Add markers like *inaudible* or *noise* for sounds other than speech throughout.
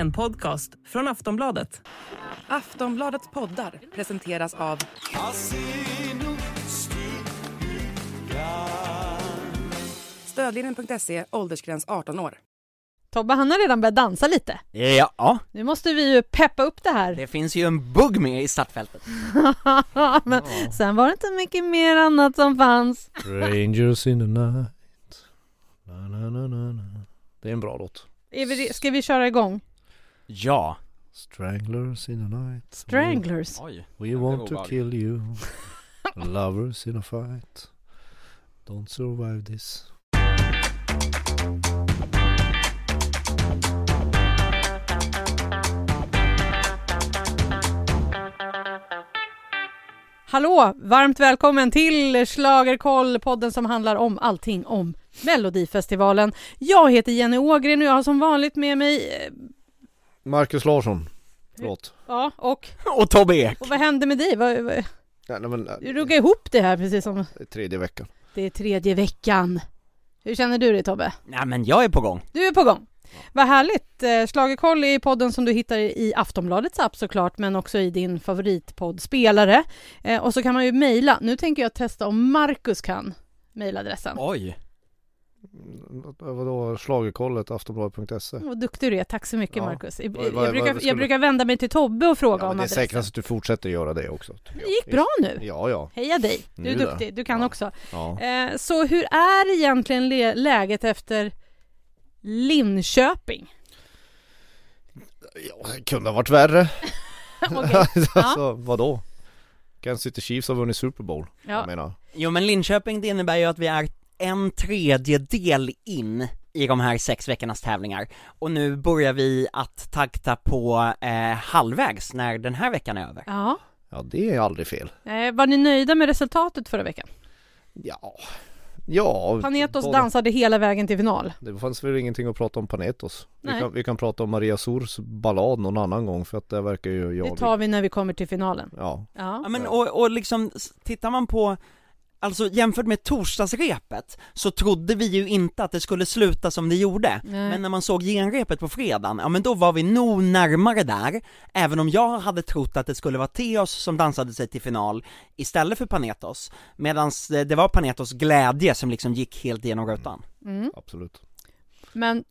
En podcast från Aftonbladet. Aftonbladets poddar presenteras av Stödlinjen.se, åldersgräns 18 år. Tobbe han har redan börjat dansa lite. Ja, Nu måste vi ju peppa upp det här. det finns ju en bugg med i startfältet. *laughs* Men sen var det inte mycket mer annat som fanns. Strangers in the night na, na, na, na, na. Det är en bra låt Är vi, ska vi köra igång? Ja. Stranglers in the night Stranglers. Oj. We want to kill you *laughs* Lovers in a fight Don't survive this Hallå! Varmt välkommen till Schlagerkoll, podden som handlar om allting om Melodifestivalen. Jag heter Jenny Ågren och jag har som vanligt med mig, eh, Marcus Larsson Förlåt ja, och, Och Tobbe Ek. och vad hände med dig? Vad, vad, nej, nej, men, du ruggade ihop det här precis som det är tredje veckan det är tredje veckan. Hur känner du dig Tobbe? Nej men jag är på gång. Du är på gång. Vad härligt! Eh, Schlagerkoll är podden som du hittar i Aftonbladets app såklart, men också i din favoritpoddspelare. Eh, och så kan man ju mejla. Nu tänker jag testa om Marcus kan mejladressen. Oj. Mm, Vadå, schlagerkollet, aftonbladet.se Vad duktig du är, tack så mycket Ja. Marcus. Jag, jag, vad- brukar, jag brukar vända mig till Tobbe och fråga ja, om Det är adressen. säkrast att du fortsätter göra det också Det gick bra nu. Ja, ja, Heja dig, du är Nu då. duktig, du kan Ja. också. ja. Eh, så hur är egentligen läget efter Linköping? ja det kunde ha varit värre *laughs* Okej. *laughs* alltså, vadå? Kansas City Chiefs har vunnit Super Bowl Ja. Jag menar Jo men Linköping det innebär ju att vi är en tredjedel in i de här sex veckornas tävlingar och nu börjar vi att takta på eh, halvvägs när den här veckan är över. Ja. Ja, det är aldrig fel Eh, var ni nöjda med resultatet förra veckan? Ja, ja Panetos båda- dansade hela vägen till final. Det fanns väl ingenting att prata om Panetos vi Nej. kan, vi kan prata om Maria Sors ballad någon annan gång för att det verkar ju jag Det tar vi när vi kommer till finalen. Ja, Ja. Ja men och, och liksom, tittar man på Alltså jämfört med torsdagsrepet så trodde vi ju inte att det skulle sluta som det gjorde. Nej. Men när man såg genrepet på fredagen, ja men då var vi nog närmare där, även om jag hade trott att det skulle vara Theos som dansade sig till final istället för Panetos, medan det var Panetos glädje som liksom gick helt igenom rutan. Mm. absolut Men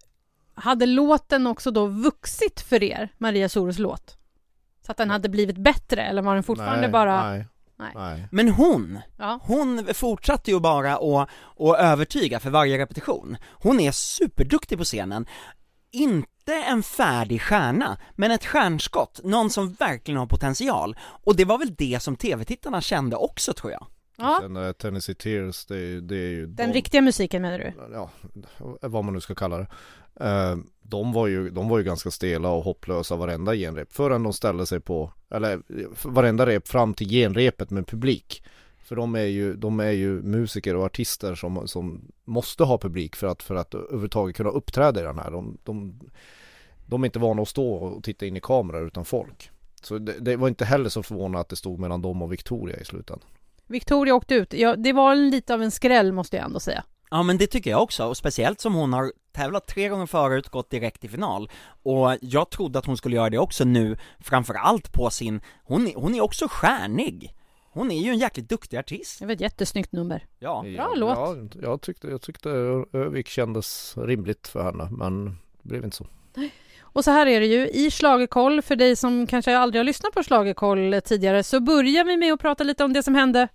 hade låten också då vuxit för er, Maria Soros låt? Så att den hade blivit bättre eller var den fortfarande nej, bara... Nej, Nej. nej. Men hon, Ja. hon fortsatte ju bara att, att övertyga för varje repetition. Hon är superduktig på scenen. Inte en färdig stjärna, men ett stjärnskott, någon som verkligen har potential. Och det var väl det som tv-tittarna kände också tror jag. Ja. Sen uh, Tennessee Tears, det, är- det är ju Den de, riktiga musiken menar du? Ja, vad man nu ska kalla det. Eh, de, var ju, de var ju ganska stela och hopplösa varenda genrep Förrän de ställde sig på Eller eh, varenda rep fram till genrepet med publik. För de är ju, de är ju musiker och artister som, som måste ha publik för att, för att överhuvudtaget kunna uppträda i den här. De, de, de är inte vana att stå och titta in i kameror utan folk. Så det, det var inte heller så förvånande att det stod mellan dem och Victoria i slutändan Victoria åkte ut. Ja, det var lite av en skräll måste jag ändå säga. Ja men det tycker jag också, och speciellt som hon har tävlat tre gånger förut, gått direkt till final. Och jag trodde att hon skulle göra det också nu, framförallt på sin, hon är, hon är också stjärnig. Hon är ju en jäkligt duktig artist. Det var ett jättesnyggt nummer. Ja. Bra låt. Ja, jag tyckte, jag tyckte Övik kändes rimligt för henne men det blev inte så. Och så här är det ju, i Schlagerkoll, för dig som kanske aldrig har lyssnat på Schlagerkoll tidigare, så börjar vi med att prata lite om det som hände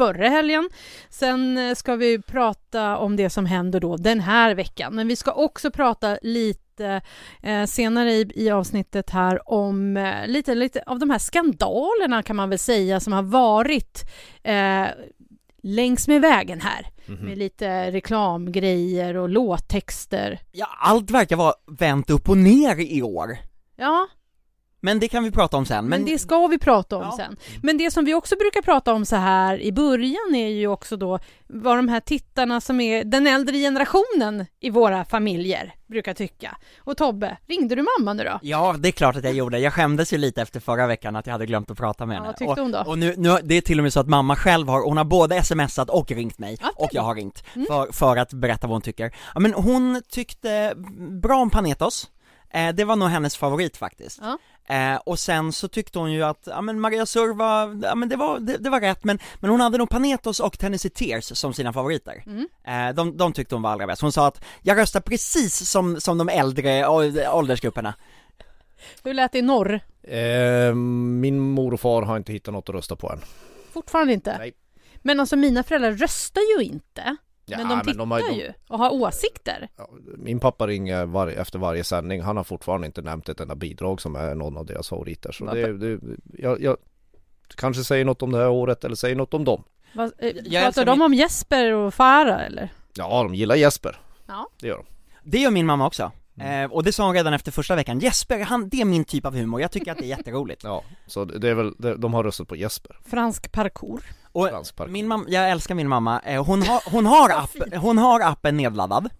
förra helgen. Sen eh, ska vi prata om det som händer då den här veckan. Men vi ska också prata lite eh, senare i, i avsnittet här om eh, lite, lite av de här skandalerna kan man väl säga som har varit eh, längs med vägen här. Mhm. Med lite reklamgrejer och låttexter. ja, allt verkar vara vänt upp och ner i år. Ja, Men det kan vi prata om sen. Men, det ska vi prata om Ja. sen. Men det som vi också brukar prata om så här i början är ju också då vad de här tittarna som är den äldre generationen i våra familjer brukar tycka. Och Tobbe, ringde du mamma nu då? Ja, det är klart att jag gjorde. Jag skämdes ju lite efter förra veckan att jag hade glömt att prata med Ja, henne. vad tyckte och, hon då? Och nu, nu, det är till och med så att mamma själv har, hon har både smsat och ringt mig, Ja, och jag har ringt, Mm. för, för att berätta vad hon tycker. Ja men hon tyckte bra om Panetos, Eh, det var nog hennes favorit faktiskt. Ja. Eh, och sen så tyckte hon ju att, ja men Maria Sur var, ja men det var, det, det var rätt men, men hon hade nog Panetos och Tennessee Tears som sina favoriter. Mm. Eh, de, de tyckte hon var allra bäst. Hon sa att, jag röstar precis som, som de äldre åldersgrupperna. Hur lät det i norr? Eh, min mor och far har inte hittat något att rösta på än. Fortfarande inte? Nej. Men alltså mina föräldrar röstar ju inte. Men de tittar har- de- ju och har åsikter. Ja, min pappa ringer var, efter varje sändning. Han har fortfarande inte nämnt ett enda bidrag som är någon av deras favoriter. Så Varför? det, det, jag, jag kanske säger något om det här året eller säger något om dem. Vad, eh, Jag pratar de min- om Jesper och Farah eller? Ja, de gillar Jesper. Ja. Det gör de. Det gör min mamma också. Eh, och det sa hon redan efter första veckan, Jesper, han, det är min typ av humor, jag tycker att det är jätteroligt. *laughs* Ja, så det är väl, det- de har röstat på Jesper. Fransk parkour. Och min mamma, jag älskar min mamma, eh, hon har, hon har *laughs* app, hon har appen nedladdad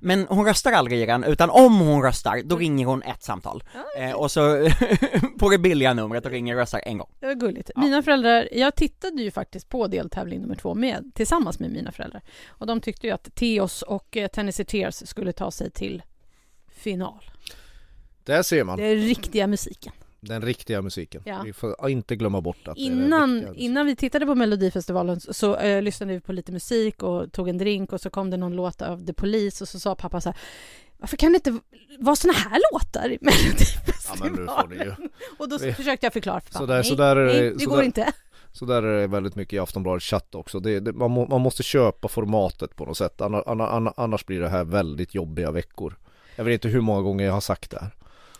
men hon röstar aldrig i den, utan om hon röstar, då ringer hon ett samtal. Eh, och så *laughs* på det billiga numret och ringer och röstar en gång. Det var gulligt. Mina föräldrar, jag tittade ju faktiskt på deltävling nummer två med, tillsammans med mina föräldrar. Och de tyckte ju att Teos och eh, Tennessee Tears skulle ta sig till final. Där ser man Det är riktiga musiken. Den riktiga musiken. Ja. Vi får inte glömma bort att det Innan, musiken. innan vi tittade på Melodifestivalen så, så eh, lyssnade vi på lite musik och tog en drink och så kom det någon låt av The Police och så sa pappa så här varför kan det inte vara såna här låtar i *laughs* Ja Melodifestivalen? men får det ju. Och då Vi- försökte jag förklara för pappa. Så där- nej, så där är det- nej, det så går inte. Så där är det väldigt mycket i Aftonbladets chatt också. Det, det, man, må, man måste köpa formatet på något sätt. Annars, annars, annars blir det här väldigt jobbiga veckor. Jag vet inte hur många gånger jag har sagt det här.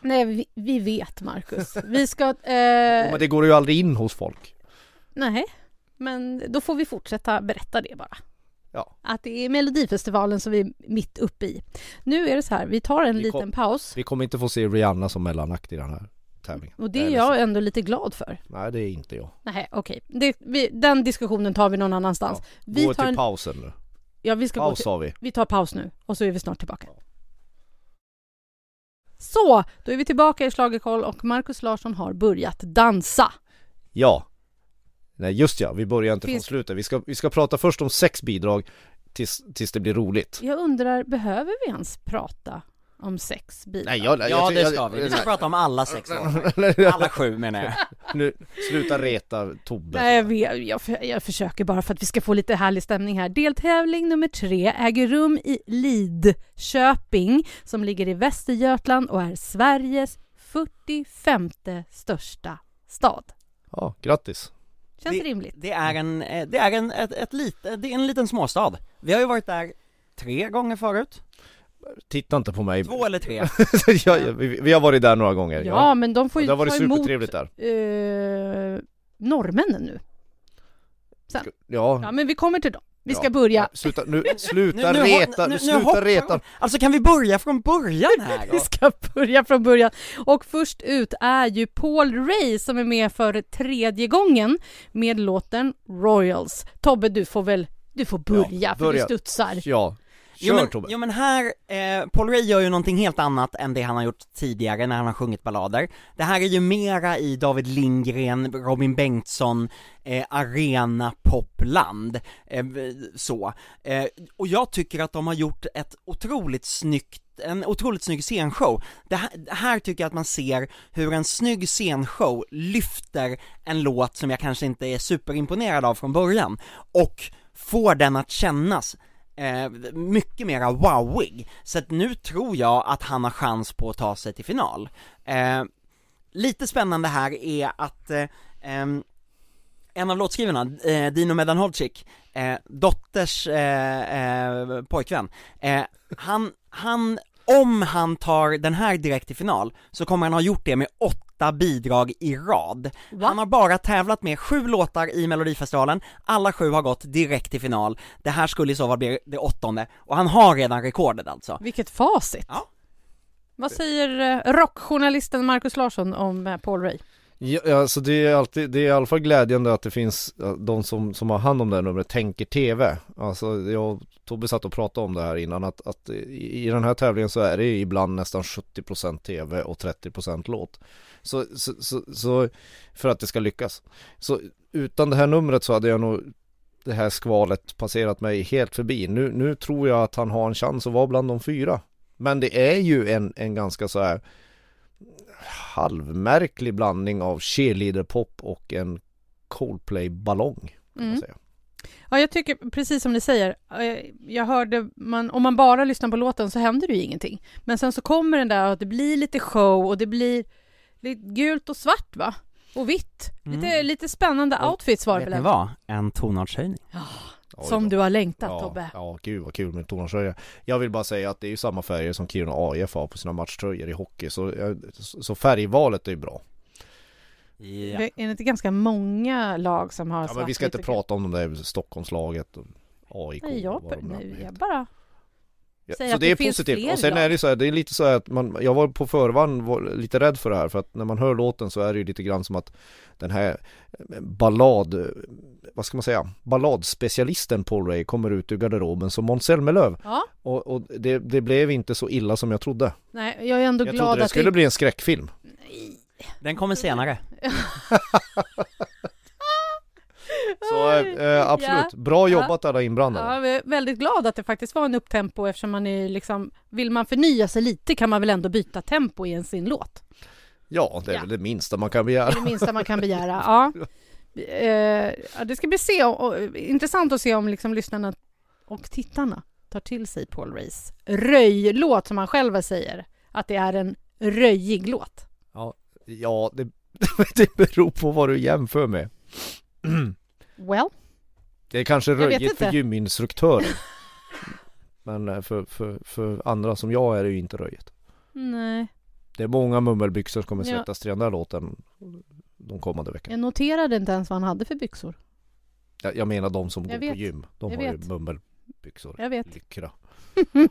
Nej, vi, vi vet Marcus. *laughs* Vi ska... Eh, Men det går ju aldrig in hos folk. Nej, men då får vi fortsätta berätta det bara. Ja. Att det är Melodifestivalen som vi är mitt uppe i. Nu är det så här, vi tar en Vi liten kom- paus. Vi kommer inte få se Rihanna som mellanakt i den här tävlingen. Och det är jag så. ändå lite glad för. Nej det är inte jag. Nej, okej. Det- vi- Den diskussionen tar vi någon annanstans. Ja. Vi Gå tar till en, pausen nu. ja, vi ska gå Paus till, sa vi. vi tar paus nu och så är vi snart tillbaka. Så, då är vi tillbaka i Schlagerkoll och Markus Larsson har börjat dansa. Ja. Nej just ja, vi börjar inte Finns- från slutet. Vi ska, vi ska prata först om sex bidrag tills, tills det blir roligt. Jag undrar, behöver vi ens prata om sex bilar? Nej, jag, Ja jag, det jag- ska vi, vi ska prata om alla sex låtar. Alla sju menar jag. *laughs* Nu, sluta reta Tobbe. Nej, jag, vet, jag, jag försöker bara för att vi ska få lite härlig stämning här. Deltävling nummer tre äger rum i Lidköping som ligger i Västergötland och är Sveriges 45 största stad. Ja, grattis. Känns det rimligt? Det är en, eh, det är en, ett, ett lit, det är en liten småstad. Vi har ju varit där tre gånger förut, Titta inte på mig. två eller tre. *laughs* ja, ja, vi, vi har varit där några gånger. Ja, men de får ju det har varit ta emot supertrevligt där. eh, norrmännen nu. Ja, Ja, men vi kommer till dem. Vi ska Ja. börja. Sluta, *laughs* nu, sluta Nu- nu- reta, nu- nu, nu sluta hoppar reta. Alltså kan vi börja från början här då? *laughs* Vi ska börja från början. Och först ut är ju Paul Ray som är med för tredje gången med låten Royals. Tobbe, du får väl du får börja, Ja, för du börja. studsar. Ja, Jo men, Tobbe. jo men här, eh, Paul Ray gör ju någonting helt annat än det han har gjort tidigare när han har sjungit ballader. Det här är ju mera i David Lindgren, Robin Bengtsson, eh, arena popland, eh, så. Eh, och jag tycker att de har gjort ett otroligt snyggt en otroligt snygg scenshow. Det här, det här tycker jag att man ser hur en snygg scenshow lyfter en låt som jag kanske inte är superimponerad av från början, och får den att kännas eh, mycket mera wowig. Så att nu tror jag att han har chans på att ta sig till final. Eh, lite spännande här är att eh, en av låtskrivarna, eh, Dino Medanholcic, eh, dotters eh, eh, pojkvän, eh, han, han, om han tar den här direkt till final, så kommer han ha gjort det med åtta bidrag i rad. Va? Han har bara tävlat med sju låtar i Melodifestivalen, alla sju har gått direkt till final. Det här skulle i så fall bli det åttonde, och han har redan rekordet alltså. Vilket facit! Ja. Vad säger eh, rockjournalisten Markus Larsson om eh, Paul Ray? Ja, alltså det är alltid, det är i alla fall glädjande att det finns de som, som har hand om det här numret tänker TV. Alltså jag och Tobbe satt och pratade om det här innan att, att i, i den här tävlingen så är det ibland nästan 70% TV och 30% låt. Så, så, så, så för att det ska lyckas. Så utan det här numret så hade jag nog det här skvalet passerat mig helt förbi. Nu, nu tror jag att han har en chans att vara bland de fyra. Men det är ju en, en ganska så här halvmärklig blandning av cheerleader-pop och en Coldplay-ballong. Mm. Ja, jag tycker precis som ni säger. eh, Jag hörde, man, om man bara lyssnar på låten så händer det ju ingenting. Men sen så kommer den där att det blir lite show och det blir lite gult och svart va? Och vitt. Lite, Mm. lite spännande outfits var det Vet väl ni ändå? vad? En tonartshöjning. Oj Som du har längtat ja, Tobbe. Ja, gud vad kul med tonartröja. Jag vill bara säga att det är ju samma färger som Kiruna AIF har på sina matchtröjor i hockey. Så, så färgvalet är ju bra. Ja. Det är det inte ganska många lag som har Ja, men vi ska inte prata om de där Stockholmslaget och AIK. Nej, jag, nu jag bara... Ja, så att det det är positivt. Och sen är det så här, det är lite så här att man, jag var på förvand var lite rädd för det här för att när man hör låten så är det ju lite grann som att den här eh, ballad, eh, vad ska man säga, balladspecialisten Paul Ray kommer ut ur garderoben som Måns Zelmerlöw. Ja, Och, och det, det blev inte så illa som jag trodde. nej, jag är ändå Jag glad trodde det att skulle bli en skräckfilm. Den kommer senare. *laughs* *laughs* Så eh, absolut, bra jobbat alla inblandade. Ja, jag är väldigt glad att det faktiskt var en upptempo eftersom man är liksom, vill man förnya sig lite kan man väl ändå byta tempo i en sin låt. Ja, det är Ja. väl det minsta man kan Det är begära. det minsta man kan begära. Ja. *laughs* Eh, ja, det ska bli se, och, intressant att se om liksom lyssnarna och tittarna tar till sig Paul Rays röjlåt som han själv säger att det är en röjig låt. Ja, det, *laughs* det beror på vad du jämför med. *clears throat* Well, Det är kanske röjigt för inte. gyminstruktörer. *laughs* Men eh, för, för, för andra som jag är det ju inte röjigt. nej. Det är många mummelbyxor som kommer Ja. svettas till den där låten de kommande veckorna. Jag noterade inte ens vad han hade för byxor. Jag, jag menar de som Jag går vet. på gym. De Jag har vet. ju mummelbyxor. Jag vet. Lyckra. *laughs*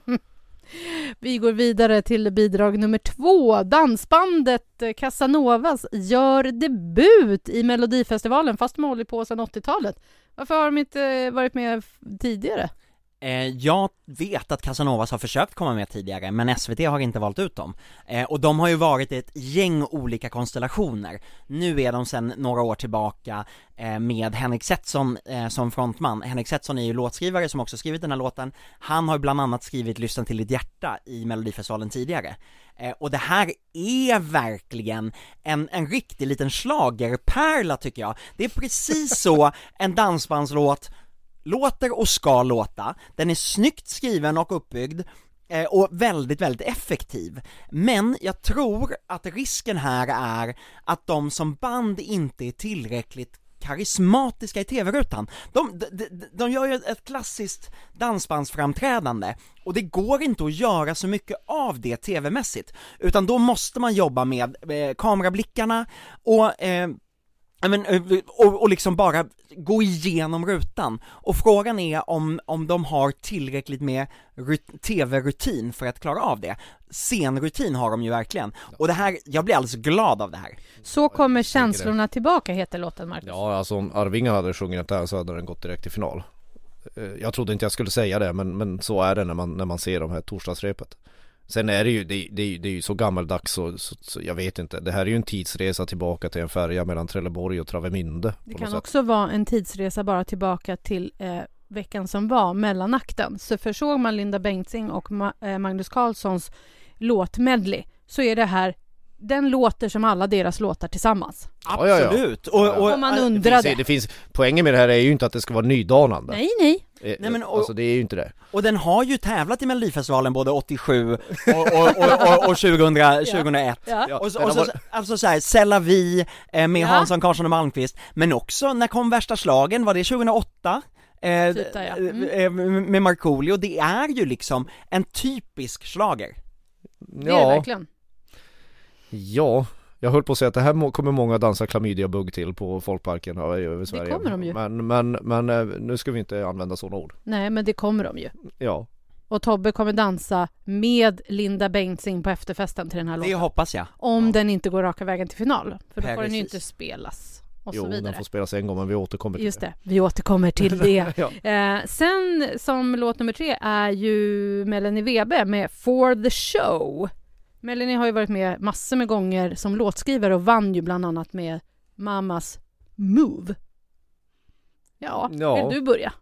Vi går vidare till bidrag nummer två. Dansbandet Casanovas gör debut i Melodifestivalen fast de har hållit på sedan 80-talet. Varför har de inte eh, varit med tidigare? Eh, jag vet att Casanovas har försökt komma med tidigare, men SVT har inte valt ut dem. Eh, och de har ju varit i ett gäng olika konstellationer. Nu är de sedan några år tillbaka eh, med Henrik Setson som frontman. Henrik Setson är ju låtskrivare som också skrivit den här låten. Han har bland annat skrivit Lyssna till ditt hjärta i Melodifestivalen tidigare. Och det här är verkligen en, en riktig liten schlagerpärla tycker jag. Det är precis så en dansbandslåt låter och ska låta, den är snyggt skriven och uppbyggd eh, och väldigt, väldigt effektiv. Men jag tror att risken här är att de som band inte är tillräckligt karismatiska i tv-rutan. De, de, de, gör ju ett klassiskt dansbandsframträdande och det går inte att göra så mycket av det tv-mässigt, utan då måste man jobba med eh, kamerablickarna och eh, men, eh, och, och liksom bara gå igenom rutan. Och frågan är om, om de har tillräckligt med rut- tv-rutin för att klara av det. Scenrutin har de ju verkligen. Och det här, jag blir alldeles glad av det här. Så kommer känslorna tillbaka heter låten Marcus. Ja, alltså om Arvingarna hade sjungit det här så hade den gått direkt till final. Eh, Jag trodde inte jag skulle säga det, men, men så är det när man, när man ser de här torsdagsrepet. Sen är det ju, det, det, är ju- det är ju så gammaldags så, så, så jag vet inte. Det här är ju en tidsresa tillbaka till en färja mellan Trelleborg och Travemünde. Det kan också vara en tidsresa bara tillbaka till eh, veckan som var, mellanakten. Så försåg man Linda Bengtzing och Ma- eh, Magnus Carlssons låtmedley så är det här den låter som alla deras låtar tillsammans. Ja, ja, ja. Absolut! Och, och, Om man eh, Det finns, det finns, poängen med det här är ju inte att det ska vara nydanande. Nej, nej. Eh, Nej, men och- Alltså det är ju inte det. och den har ju tävlat i Melodifestivalen både 87 och, och, och, *laughs* och, och 2000, 2001. Ja. Ja, Och så, och så, varit- alltså såhär, Sella Vi eh, med Ja. Hansson, Karlsson och Malmqvist, men också, när kom värsta slagen? Var det 2008? Eh, ja. eh, eh, med Markoolio, det är ju liksom en typisk slager. Det är det verkligen. Ja, jag höll på att säga att det här må- kommer många dansa klamydia-bugg till på folkparken ja, över Sverige. kommer de ju. Men, men, men eh, nu ska vi inte använda sådana ord. Nej, men det kommer de ju. Ja, Och Tobbe kommer dansa med Linda Bengtzing på efterfesten till den här Det låten. hoppas jag. Om Ja. den inte går raka vägen till final. För då får den ju inte spelas. Och jo så den vidare. får spelas en gång men vi återkommer till Just det, vi återkommer till det. *laughs* ja. Eh, sen som låt nummer tre är ju Melanie Webe med For the Show. Melanie har ju varit med massor med gånger som låtskrivare och vann ju bland annat med Mamas Move. Ja, Ja. vill du börja?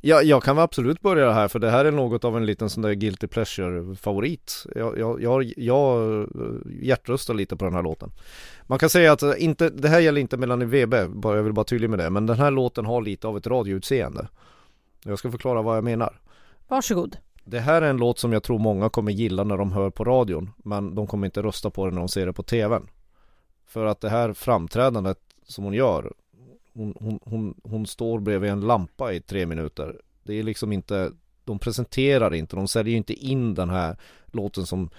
Ja, jag kan absolut börja här för det här är något av en liten sån där guilty pleasure favorit. Jag, jag, jag, jag eh, hjärtröstar lite på den här låten. Man kan säga att eh, inte, det här gäller inte Melanie Webe, bara, jag vill bara tydlig med det, men den här låten har lite av ett radioutseende. Jag ska förklara vad jag menar. Varsågod. Det här är en låt som jag tror många kommer gilla när de hör på radion, men de kommer inte rösta på den när de ser det på TVn. För att det här framträdandet som hon gör hon, hon, hon, hon står bredvid en lampa i tre minuter. Det är liksom inte, de presenterar inte, de säljer ju inte in den här låten som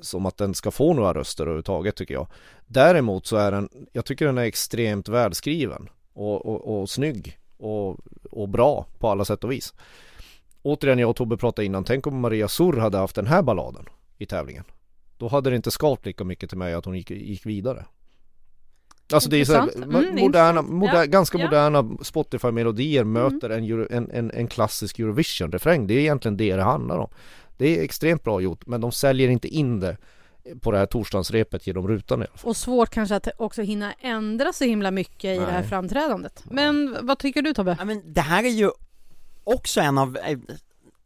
som att den ska få några röster överhuvudtaget tycker jag. Däremot så är den, jag tycker den är extremt välskriven och, och, och snygg och, och bra på alla sätt och vis. Återigen, jag och Tobbe pratade innan, tänk om Maria Sur hade haft den här balladen i tävlingen. Då hade det inte skalt lika mycket till mig att hon gick, gick vidare. Alltså det är så här. Mm, moderna, moder, Ja, ganska ja. moderna Spotify-melodier möter en, Euro, en, en, en klassisk Eurovision-refräng. Det är egentligen det det handlar om. Det är extremt bra gjort, men de säljer inte in det på det här torsdagsrepet genom rutan i alla fall. Och svårt kanske att också hinna ändra så himla mycket i det här Nej. framträdandet. Men vad tycker du Tobbe? Ja men det här är ju också en av, eh,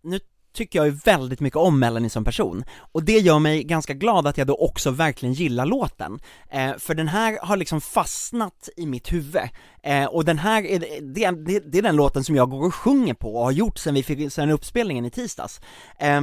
nu tycker jag ju väldigt mycket om Melanie som person, och det gör mig ganska glad att jag då också verkligen gillar låten, eh, för den här har liksom fastnat i mitt huvud, eh, och den här är, det, det, det är den låten som jag går och sjunger på och har gjort sen vi fick, sen uppspelningen i tisdags. Eh,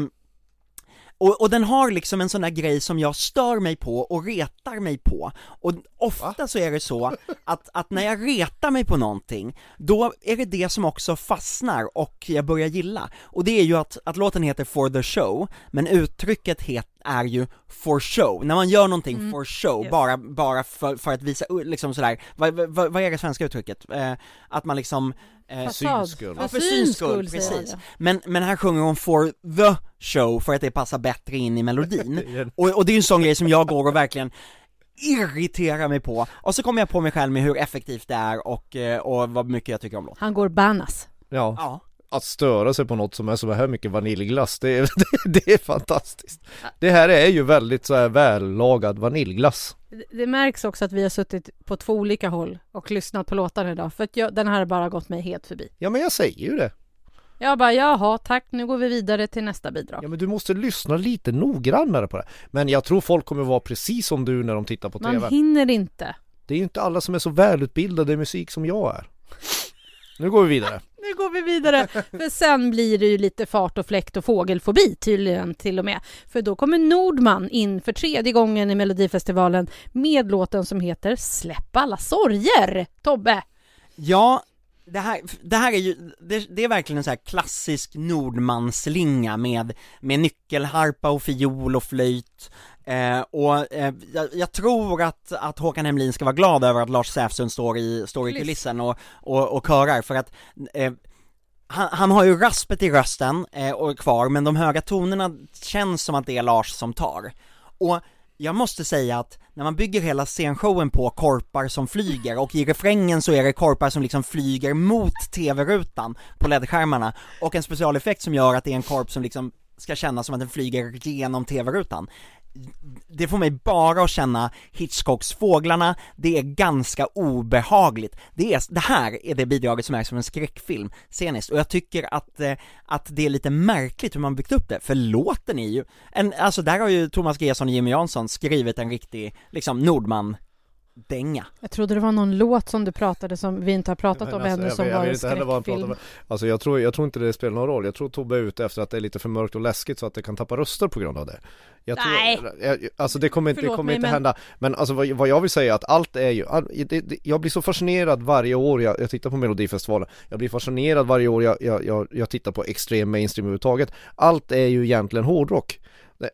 och, och den har liksom en sån där grej som jag stör mig på och retar mig på. Och ofta så är det så att, att när jag retar mig på någonting, då är det det som också fastnar och jag börjar gilla. Och det är ju att, att låten heter For the show, men uttrycket het, är ju for show. När man gör någonting for show, Yes. bara, bara för, för att visa, liksom sådär, vad, vad, vad är det svenska uttrycket? Eh, att man liksom eh, Fasad. syns skull. Ja, för syns skull, precis. Men, men här sjunger hon for the show för att det passar bättre in i melodin. *laughs* Och, och det är ju en sån grej som jag går och verkligen irriterar mig på, och så kommer jag på mig själv med hur effektivt det är och, eh, och vad mycket jag tycker om låten. Han går banas. Ja, Ja. Att störa sig på något som är så här mycket vaniljglass, det är, *laughs* det, det är fantastiskt. Det här är ju väldigt så här vällagad vaniljglass. Det- Det märks också att vi har suttit på två olika håll och lyssnat på låtarna idag, för att jag, den här har bara gått mig helt förbi. Ja men jag säger ju det. Jag bara, jaha, tack, nu går vi vidare till nästa bidrag. Ja men du måste lyssna lite noggrannare på det. Men jag tror folk kommer vara precis som du när de tittar på Man TV. hinner inte. Det är ju inte alla som är så välutbildade i musik som jag är. Nu går vi vidare. Nu går vi vidare, *laughs* för sen blir det ju lite fart och fläkt och fågelfobi tydligen till och med. För då kommer Nordman in för tredje gången i Melodifestivalen med låten som heter Släpp alla sorger. Tobbe! Ja, det här, det här är ju, det, det är verkligen en sån här klassisk Nordmanslinga med, med nyckelharpa och fiol och flöjt, eh, och eh, jag, jag tror att, att Håkan Hemlin ska vara glad över att Lars Säfsund står i, står i Kuliss. kulissen och, och, och körar, för att eh, han, han har ju raspet i rösten eh, och är kvar, men de höga tonerna känns som att det är Lars som tar. Och jag måste säga att när man bygger hela scenshowen på korpar som flyger och i refrängen så är det korpar som liksom flyger mot tv-rutan på LED-skärmarna och en specialeffekt som gör att det är en korp som liksom ska kännas som att den flyger genom tv-rutan. Det får mig bara att känna Hitchcocks Fåglarna, det är ganska obehagligt. Det, är, det här är det bidraget som är som en skräckfilm sceniskt, och jag tycker att, eh, att det är lite märkligt hur man byggt upp det, för låten är ju, en, alltså där har ju Thomas Gesson och Jimmy Jansson skrivit en riktig, liksom Nordman Nordman-dänga. Jag trodde det var någon låt som du pratade som vi inte har pratat om alltså, ännu som vet- var en skräckfilm. om. Alltså jag tror, jag tror inte det spelar någon roll. Jag tror Tobbe är ute efter att det är lite för mörkt och läskigt så att det kan tappa röster på grund av det. Jag tror, Nej. Jag, alltså det kommer inte, det kommer mig, inte men- hända. Men alltså vad, vad jag vill säga är att allt är ju, all, det, det, jag blir så fascinerad varje år jag, jag tittar på Melodifestivalen. Jag blir fascinerad varje år jag, jag, jag, jag tittar på extrem mainstream överhuvudtaget. Allt är ju egentligen hårdrock.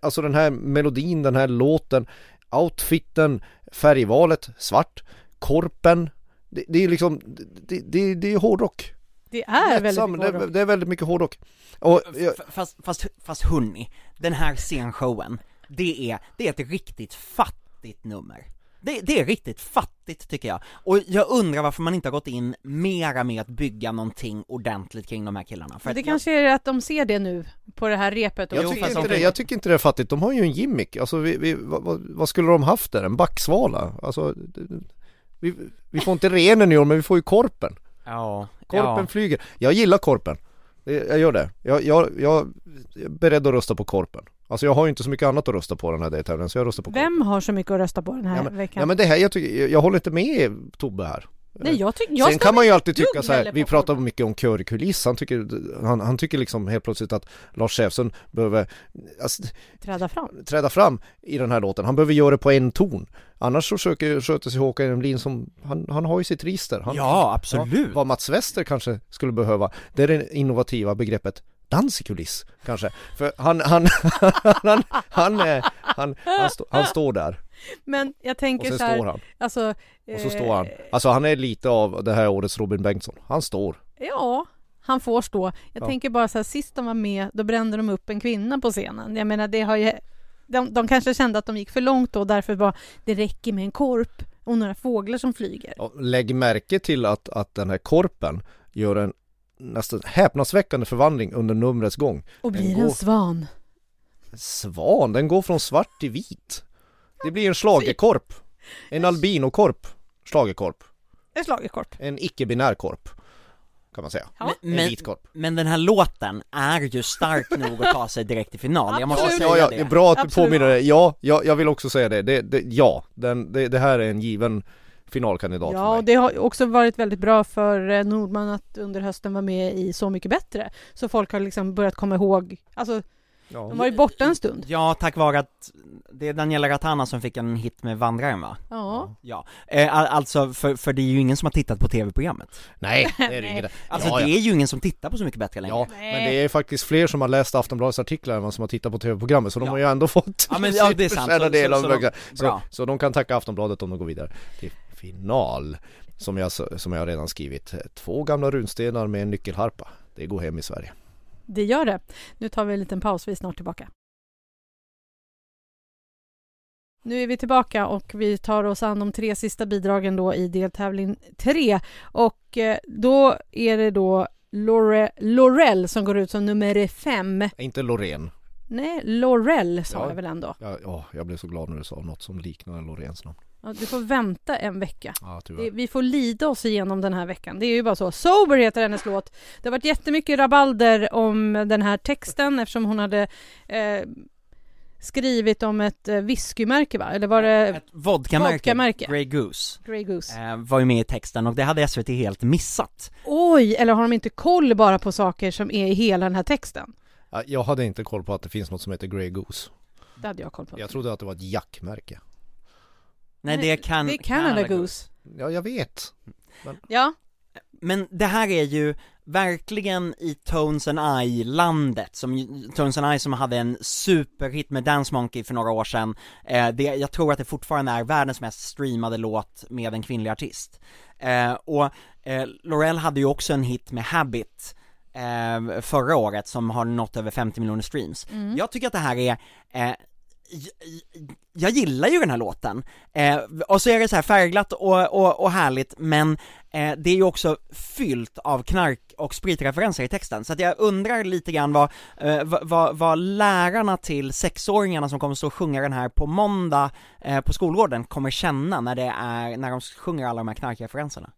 Alltså den här melodin, den här låten, outfiten, färgvalet, svart, korpen. Det, det är liksom, det, det, det är hårdrock. Det är väldigt Lättsam, mycket det, hårdrock. det är väldigt mycket hårdrock. Och jag, Fast, fast, fast hörni, den här scenshowen, det är, det är ett riktigt fattigt nummer. Det, det är riktigt fattigt tycker jag, och jag undrar varför man inte har gått in mera med att bygga någonting ordentligt kring de här killarna. För det att kanske är att de ser det nu på det här repet. Och jag, tycker inte de- det, jag tycker inte det är fattigt, de har ju en gimmick. Alltså vi, vi, vad, vad- skulle de haft där? En backsvala? Alltså, vi, vi får inte renen i år men vi får ju korpen. Ja, Korpen ja. flyger. Jag gillar korpen. Det, jag gör det. Jag, jag, jag är beredd att rösta på Korpen. Alltså jag har ju inte så mycket annat att rösta på den här deltävlingen så jag röstar på Korpen. Vem har så mycket att rösta på den här Ja men, veckan? ja men det här, jag, tycker, jag, jag håller inte med Tobbe här. Nej, jag tycker... Jag Sen kan man ju alltid tycka så här, vi pratar mycket om körkuliss, han tycker, han, han tycker liksom helt plötsligt att Lars Säfsund behöver alltså, träda fram. träda fram i den här låten, han behöver göra det på en ton. Annars så försöker sköter sig Håkan Emlin som, han, han har ju sitt register. Han, Ja, absolut. vad Mats Wester kanske skulle behöva, det är det innovativa begreppet dans i kuliss kanske. För han, han, *laughs* han, han, han, han, stå, han står där Men jag tänker så här, står han. alltså... Och så eh, står han. Alltså han är lite av det här årets Robin Bengtsson. Han står. Ja, han får stå. Jag Ja. tänker bara så här, sist de var med, då brände de upp en kvinna på scenen. Jag menar, det har ju... De, de kanske kände att de gick för långt då, därför bara, det räcker med en korp och några fåglar som flyger. Lägg märke till att, att den här korpen gör en nästan häpnadsväckande förvandling under numrets gång. Och Den blir går- en svan. Svan, den går från svart till vit. Det blir en schlagerkorp. En albinokorp. Schlagerkorp. En schlagerkorp. En icke-binär korp. Kan man säga. Ja. En Men, vit korp. men den här låten är ju stark nog att ta sig direkt till final, jag måste Absolut. säga Ja, ja, det det. är bra att du Absolut. påminner det. Ja, ja, jag vill också säga det. det, det ja, den, det, det här är en given finalkandidat Ja, för och mig. det har också varit väldigt bra för eh, Nordman att under hösten vara med i Så mycket bättre. Så folk har liksom börjat komma ihåg, alltså Ja. de var ju borta en stund. Ja, tack vare att det är Daniela Ratana som fick en hit med Vandraren va? Ja. Ja, eh, al- alltså för, för det är ju ingen som har tittat på tv-programmet Nej, det är det *laughs* inte. Alltså ja, det ja. är ju ingen som tittar på Så mycket bättre längre Ja, Nej. men det är faktiskt fler som har läst Aftonbladets artiklar än vad som har tittat på tv-programmet så de Ja. har ju ändå fått Ja, men- ja, *laughs* det är sant. Så- del så- av så de- så, bra. så de kan tacka Aftonbladet om de går vidare till final som jag, som jag redan skrivit. Två gamla runstenar med en nyckelharpa. Det går hem i Sverige. Det gör det. Nu tar vi en liten paus, vi är snart tillbaka. Nu är vi tillbaka och vi tar oss an de tre sista bidragen då i deltävling tre. Och eh, då är det då Lore, Laurel som går ut som nummer fem. Inte Loreen. Nej, Laurel sa Ja. jag väl ändå. Ja, ja, jag blev så glad när du sa något som liknade Loreens namn. Ja, du får vänta en vecka. Ja, Det, vi får lida oss igenom den här veckan. Det är ju bara så. Sober heter hennes låt. Det har varit jättemycket rabalder om den här texten eftersom hon hade eh, skrivit om ett eh, whiskymärke va? Eller var det Ett vodkamärke, Vodkamärke. Grey Goose, Grey Goose? eh, var ju med i texten och det hade SVT helt missat Oj, eller har de inte koll bara på saker som är i hela den här texten? Ja, jag hade inte koll på att det finns något som heter Grey Goose. Det hade jag koll på. Jag trodde att det var ett jackmärke. Nej det kan Det är Canada, Goose. Ja, jag vet. Ja, Men det här är ju verkligen i Tones and I-landet, som Tones and I som hade en superhit med Dance Monkey för några år sedan eh, det, Jag tror att det fortfarande är världens mest streamade låt med en kvinnlig artist eh, Och eh, Laurel hade ju också en hit med Habit eh, förra året som har nått över 50 miljoner streams Mm. Jag tycker att det här är eh, jag gillar ju den här låten, eh, och så är det så här färgglatt och, och, och härligt men eh, det är ju också fyllt av knark och spritreferenser i texten, så att jag undrar lite grann vad, eh, vad, vad, vad lärarna till sexåringarna som kommer stå och sjunga den här på måndag eh, på skolgården kommer känna när det är, när de sjunger alla de här knarkreferenserna.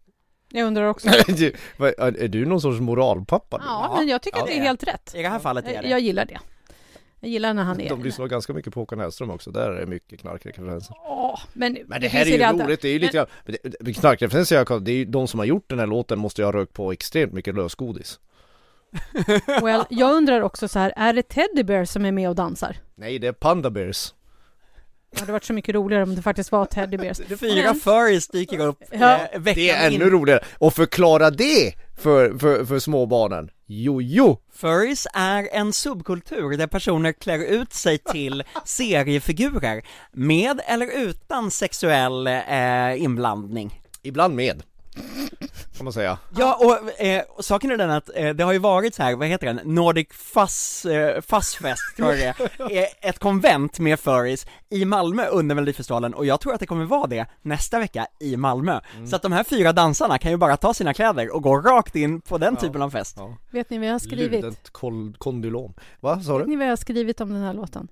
jag undrar också. *laughs* Är du någon sorts moralpappa? Ja, men jag tycker Ja, att det det är är helt rätt. I det här fallet är det. Jag gillar det. Jag gillar när han är... De lyssnar ganska mycket på Håkan Hellström också, där är det mycket knarkreferenser. Åh, men, Men det här är ju alltid- roligt, det är ju lite men det- det- knarkreferenser jag kan, det är ju de som har gjort den här låten måste ju ha rökt på extremt mycket lösgodis. *laughs* Well, jag undrar också så här, är det Teddy Bear som är med och dansar? Nej, det är Panda Bears. Det hade varit så mycket roligare om det faktiskt var Teddy Bears. *laughs* Fyra Men- furries dyker upp Ja. eh, veckan Det är in. ännu roligare, och förklara det för, för, för småbarnen. Jo, Furries är en subkultur där personer klär ut sig till seriefigurer med eller utan sexuell eh, inblandning. ibland med. Kan man säga. Ja, och, eh, saken är den att eh, det har ju varit så här, vad heter den, Nordic Fuzz, eh, Fuzzfest tror jag det är, *laughs* eh, ett konvent med furries i Malmö under Melodifestivalen och jag tror att det kommer vara det nästa vecka i Malmö. Så att de här fyra dansarna kan ju bara ta sina kläder och gå rakt in på den Ja. typen av fest. Ja. Vet ni vad jag har skrivit? Ludet kol- kondylom. Va, sa Vet du? ni vad jag har skrivit om den här låten?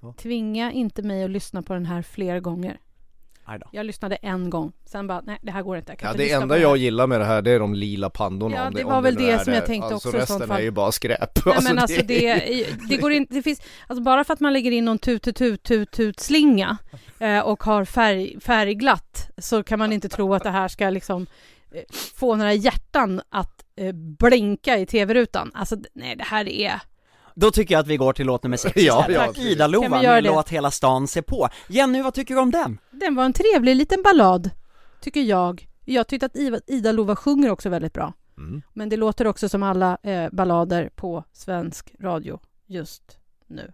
Ja. Tvinga inte mig att lyssna på den här fler gånger. Jag lyssnade en gång, sen bara, nej det här går inte. Jag Ja det enda jag gillar med det här det är de lila pandorna Ja, det om var väl det är som jag tänkte alltså, också i sånt resten fall. är ju bara skräp Nej men alltså det, det går inte, det finns, alltså bara för att man lägger in någon tut tut tut tut tut slinga eh, och har färg, färgglatt så kan man inte tro att det här ska liksom eh, få några hjärtan att eh, blinka i tv-rutan. Alltså nej det här är, Då tycker jag att vi går till låt nummer sex *laughs* Ja, istället. ja, Tack precis. Ida-Lova Kan vi göra med det? låt Hela stan se på. Jenny, vad tycker du om den? Den var en trevlig liten ballad, tycker jag. Jag tyckte att Iva- Ida-Lova sjunger också väldigt bra. mm. Men det låter också som alla eh, ballader på svensk radio just nu.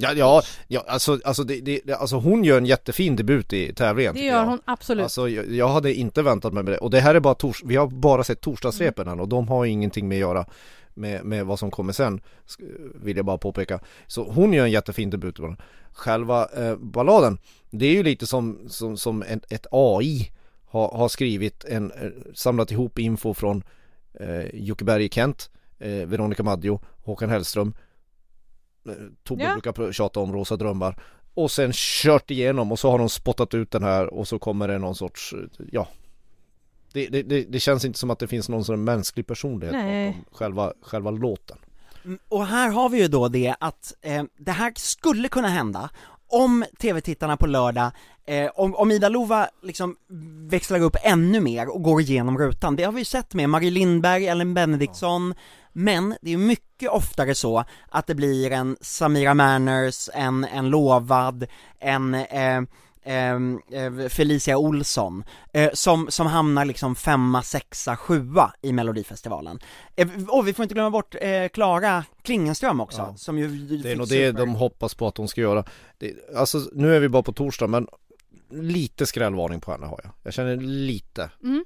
Ja, ja, ja alltså, alltså, det, det, alltså hon gör en jättefin debut i tävlingen Det gör jag. hon absolut. Alltså jag, jag hade inte väntat mig med det och det här är bara tors, vi har bara sett torsdagsrepen än och de har ingenting med att göra med, med vad som kommer sen Vill jag bara påpeka Så hon gör en jättefin debut. Själva eh, balladen Det är ju lite som, som, som ett, ett AI har, har skrivit en, eh, samlat ihop info från eh, Jocke Berg Kent eh, Veronica Maggio, Håkan Hellström eh, Tobbe Ja. brukar tjata om Rosa Drömmar och sen kört igenom och så har de spottat ut den här och så kommer det någon sorts, eh, ja det, det, det, det känns inte som att det finns någon sån mänsklig personlighet Nej. bakom själva, själva låten. Mm, Och här har vi ju då det att eh, det här skulle kunna hända om tv-tittarna på lördag, eh, om, om Ida Lova liksom växlar upp ännu mer och går igenom rutan, det har vi ju sett med Marie Lindberg, Ellen Benediktsson, men det är ju mycket oftare så att det blir en Samira Manners, en, en Lovad, en eh, eh, Felicia Olsson, eh, som, som hamnar liksom femma, sexa, sjua i Melodifestivalen. Eh, och vi får inte glömma bort eh, Klara Klingenström också, Ja. som ju Det är nog det super- de hoppas på att de ska göra det, Alltså nu är vi bara på torsdag men lite skrällvarning på henne har jag Jag känner lite Mm.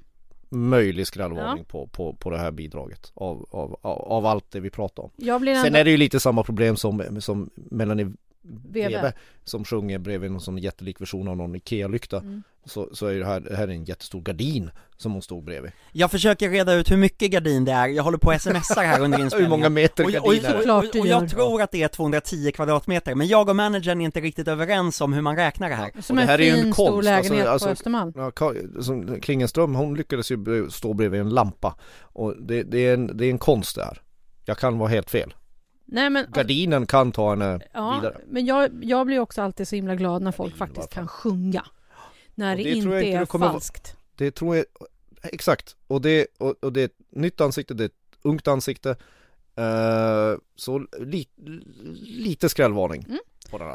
möjlig skrällvarning på, på, på det här bidraget av, av, av, av allt det vi pratar om Sen ändå... är det ju lite samma problem som, som Melanie Webe som sjunger bredvid någon sån jättelik version av någon IKEA-lykta. Mm. så, så är det här, det här är en jättestor gardin som hon stod bredvid. Jag försöker reda ut hur mycket gardin det är, jag håller på och smsar här under *laughs* Hur inspelningen många meter och, och, gardin är det? Såklart och, du och jag tror att det är 210 kvadratmeter, men jag och managern är inte riktigt överens om hur man räknar det här. Som Och det en här är ju en fin stor konst, alltså- lägenhet alltså- på Östermalm. Ja, Klingenström hon lyckades ju stå bredvid en lampa. Och det, det, är en, det är en konst det här. Jag kan vara helt fel Nej men, Gardinen kan ta henne ja, vidare men jag, jag blir också alltid så himla glad när folk faktiskt kan sjunga. När det, det inte inte är kommer falskt. Det tror jag Exakt och det, och, och det är ett nytt ansikte, det är ett ungt ansikte Eh, Så li, lite skrällvarning Mm.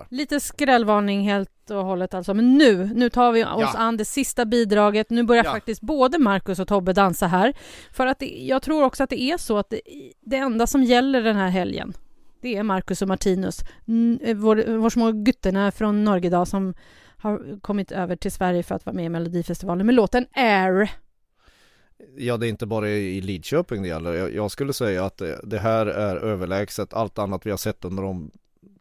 Lite skrällvarning helt och hållet alltså. Men nu, nu tar vi oss Ja. an det sista bidraget. Nu börjar Ja. faktiskt både Marcus och Tobbe dansa här. För att det, jag tror också att det är så att det, det enda som gäller den här helgen, det är Marcus och Martinus. Mm, eh, Vår, vår små gutterna från Norgedal som har kommit över till Sverige för att vara med i Melodifestivalen med låten Air. Ja det är inte bara i Lidköping det gäller Jag, jag skulle säga att det, det här är överlägset allt annat vi har sett under de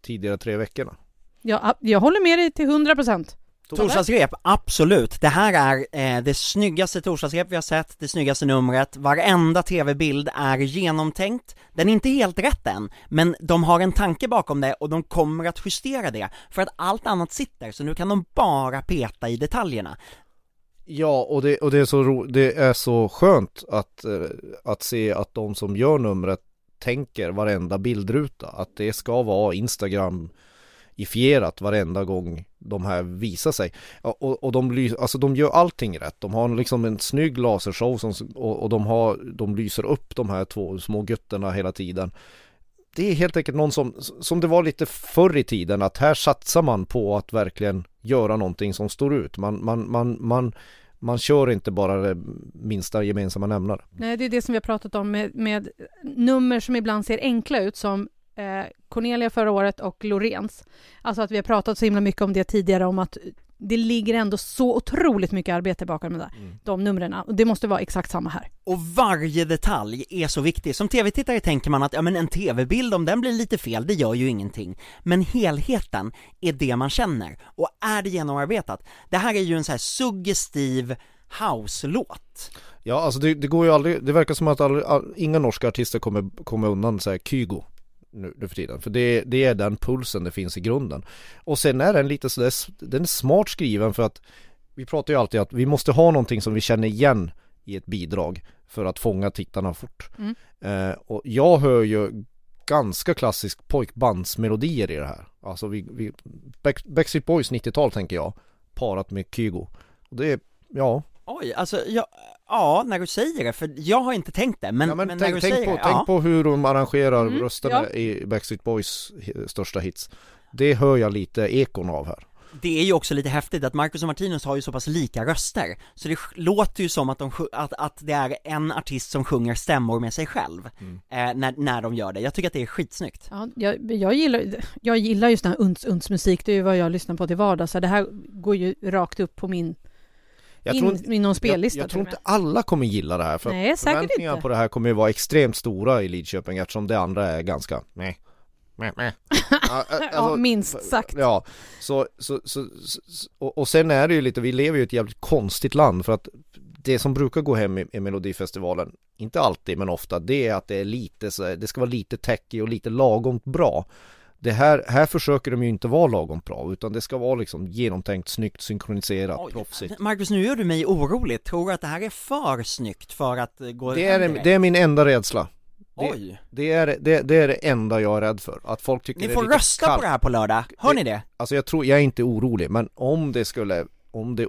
tidigare tre veckorna Jag, jag håller med dig till 100 procent. Torsdagsrep, absolut. Det här är eh, det snyggaste torsdagsrep vi har sett, det snyggaste numret, varenda tv-bild är genomtänkt. Den är inte helt rätt än, men de har en tanke bakom det och de kommer att justera det, för att allt annat sitter, så nu kan de bara peta i detaljerna. Ja, och det, och det, är, så ro, det är så skönt att, eh, att se att de som gör numret tänker varenda bildruta, att det ska vara Instagram ifierat varenda gång de här visar sig. Och, och de, alltså de gör allting rätt. De har liksom en snygg lasershow som, och, och de, har, de lyser upp de här två små gutterna hela tiden. Det är helt enkelt någon som, som det var lite förr i tiden, att här satsar man på att verkligen göra någonting som står ut. Man, man, man, man, man kör inte bara det minsta gemensamma nämnare. Nej, det är det som vi har pratat om med, med nummer som ibland ser enkla ut som eh, Cornelia förra året och Lorens. Alltså att vi har pratat så himla mycket om det tidigare om att det ligger ändå så otroligt mycket arbete bakom de där, de numren och det måste vara exakt samma här. Och varje detalj är så viktig. Som tv-tittare tänker man att, ja men en tv-bild, om den blir lite fel, det gör ju ingenting. Men helheten är det man känner. Och är det genomarbetat? Det här är ju en så här suggestiv house-låt. Ja, alltså det, det går ju aldrig, det verkar som att all, all, inga norska artister kommer komma undan så här Kygo nu, nu för tiden. För det, det är den pulsen det finns i grunden. Och sen är den lite sådär, den är smart skriven för att vi pratar ju alltid att vi måste ha någonting som vi känner igen i ett bidrag för att fånga tittarna fort. Mm. Eh, och jag hör ju ganska klassisk pojkbandsmelodier i det här. Alltså vi, vi Back, Backstreet Boys 90-tal tänker jag, parat med Kygo. Och det är, ja, Oj, alltså ja, ja, när du säger det, för jag har inte tänkt det, men, ja men, men tänk, när du tänk, säger på, det, tänk ja. på hur de arrangerar Mm, rösterna ja. i Backstreet Boys största hits. Det hör jag lite ekon av här. Det är ju också lite häftigt att Marcus och Martinus har ju så pass lika röster, så det låter ju som att, de, att, att det är en artist som sjunger stämmor med sig själv, Mm. eh, när, när de gör det. Jag tycker att det är skitsnyggt. Ja, jag, jag, gillar, jag gillar just den här uns-uns-musik, det är ju vad jag lyssnar på till vardags. Så det här går ju rakt upp på min, Jag in, tror, inte, min någon spellista jag, jag tror inte alla kommer gilla det här för Nej, förväntningarna inte. på det här kommer ju vara extremt stora i Lidköping eftersom det andra är ganska meh. Meh, meh. *laughs* Ja, ä- Ja, alltså, minst sagt. Ja, så, så, så, så och, och sen är det ju lite, vi lever ju i ett jävligt konstigt land för att det som brukar gå hem i, i Melodifestivalen, inte alltid men ofta, det är att det är lite så, det ska vara lite techy och lite lagom bra. Det här, här försöker de ju inte vara lagom bra utan det ska vara liksom genomtänkt, snyggt, synkroniserat, Oj, proffsigt. Marcus, nu gör du mig orolig. Tror du att det här är för snyggt för att eh, gå Det är, det är min enda rädsla. det- Oj! Det är det, det är det enda jag är rädd för, att folk tycker Ni det är får rösta kallt. på det här på lördag, hör ni det? Alltså jag tror, jag är inte orolig, men om det skulle, om det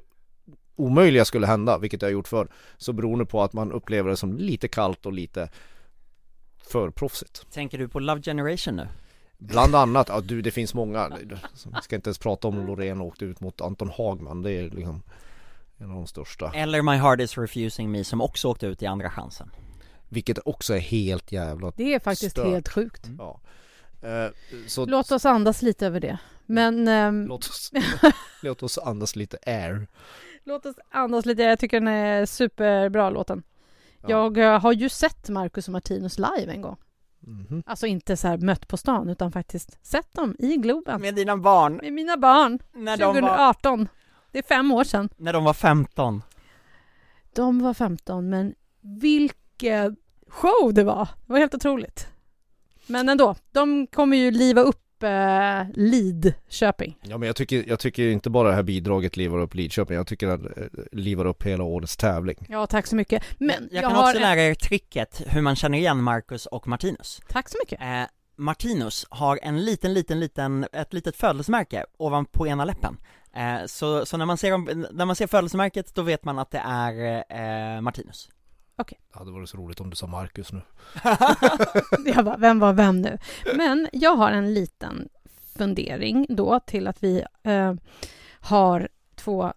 omöjliga skulle hända, vilket jag har gjort förr, så beror det på att man upplever det som lite kallt och lite för proffsigt. Tänker du på Love Generation nu? Bland annat, ja du det finns många, vi ska inte ens prata om Loreen åkte ut mot Anton Hagman, det är liksom en av de största. Eller My Heart Is Refusing Me som också åkte ut i andra chansen Vilket också är helt jävla, Det är faktiskt Stört. helt sjukt. ja. Eh, så Låt oss andas lite över det. Men ehm, låt oss, *laughs* låt oss andas lite air. låt oss andas lite. Jag tycker den är superbra låten. Ja. Jag eh, har ju sett Marcus och Martinus live en gång. Mhm. Alltså inte så här mött på stan utan faktiskt sett dem i Globen. Med dina barn, Med mina barn. när de var, 2018. Det är fem år sedan. när de var 15 De var 15 men vilken show det var! Det var helt otroligt. Men ändå, de kommer ju liva upp eh, Lidköping. Ja men jag tycker, jag tycker inte bara det här bidraget livar upp Lidköping, jag tycker att det livar upp hela årets tävling. Ja, tack så mycket. Men Jag, jag, kan har... också lära er tricket hur man känner igen Marcus och Martinus Tack så mycket. eh, Martinus har en liten, liten, liten, ett litet födelsemärke ovanpå ena läppen eh, så, så när man ser, när man ser födelsemärket då vet man att det är eh, Martinus Det hade varit så roligt om du sa Marcus nu. *laughs* Jag bara, vem var vem nu? Men jag har en liten fundering då till att vi eh, har två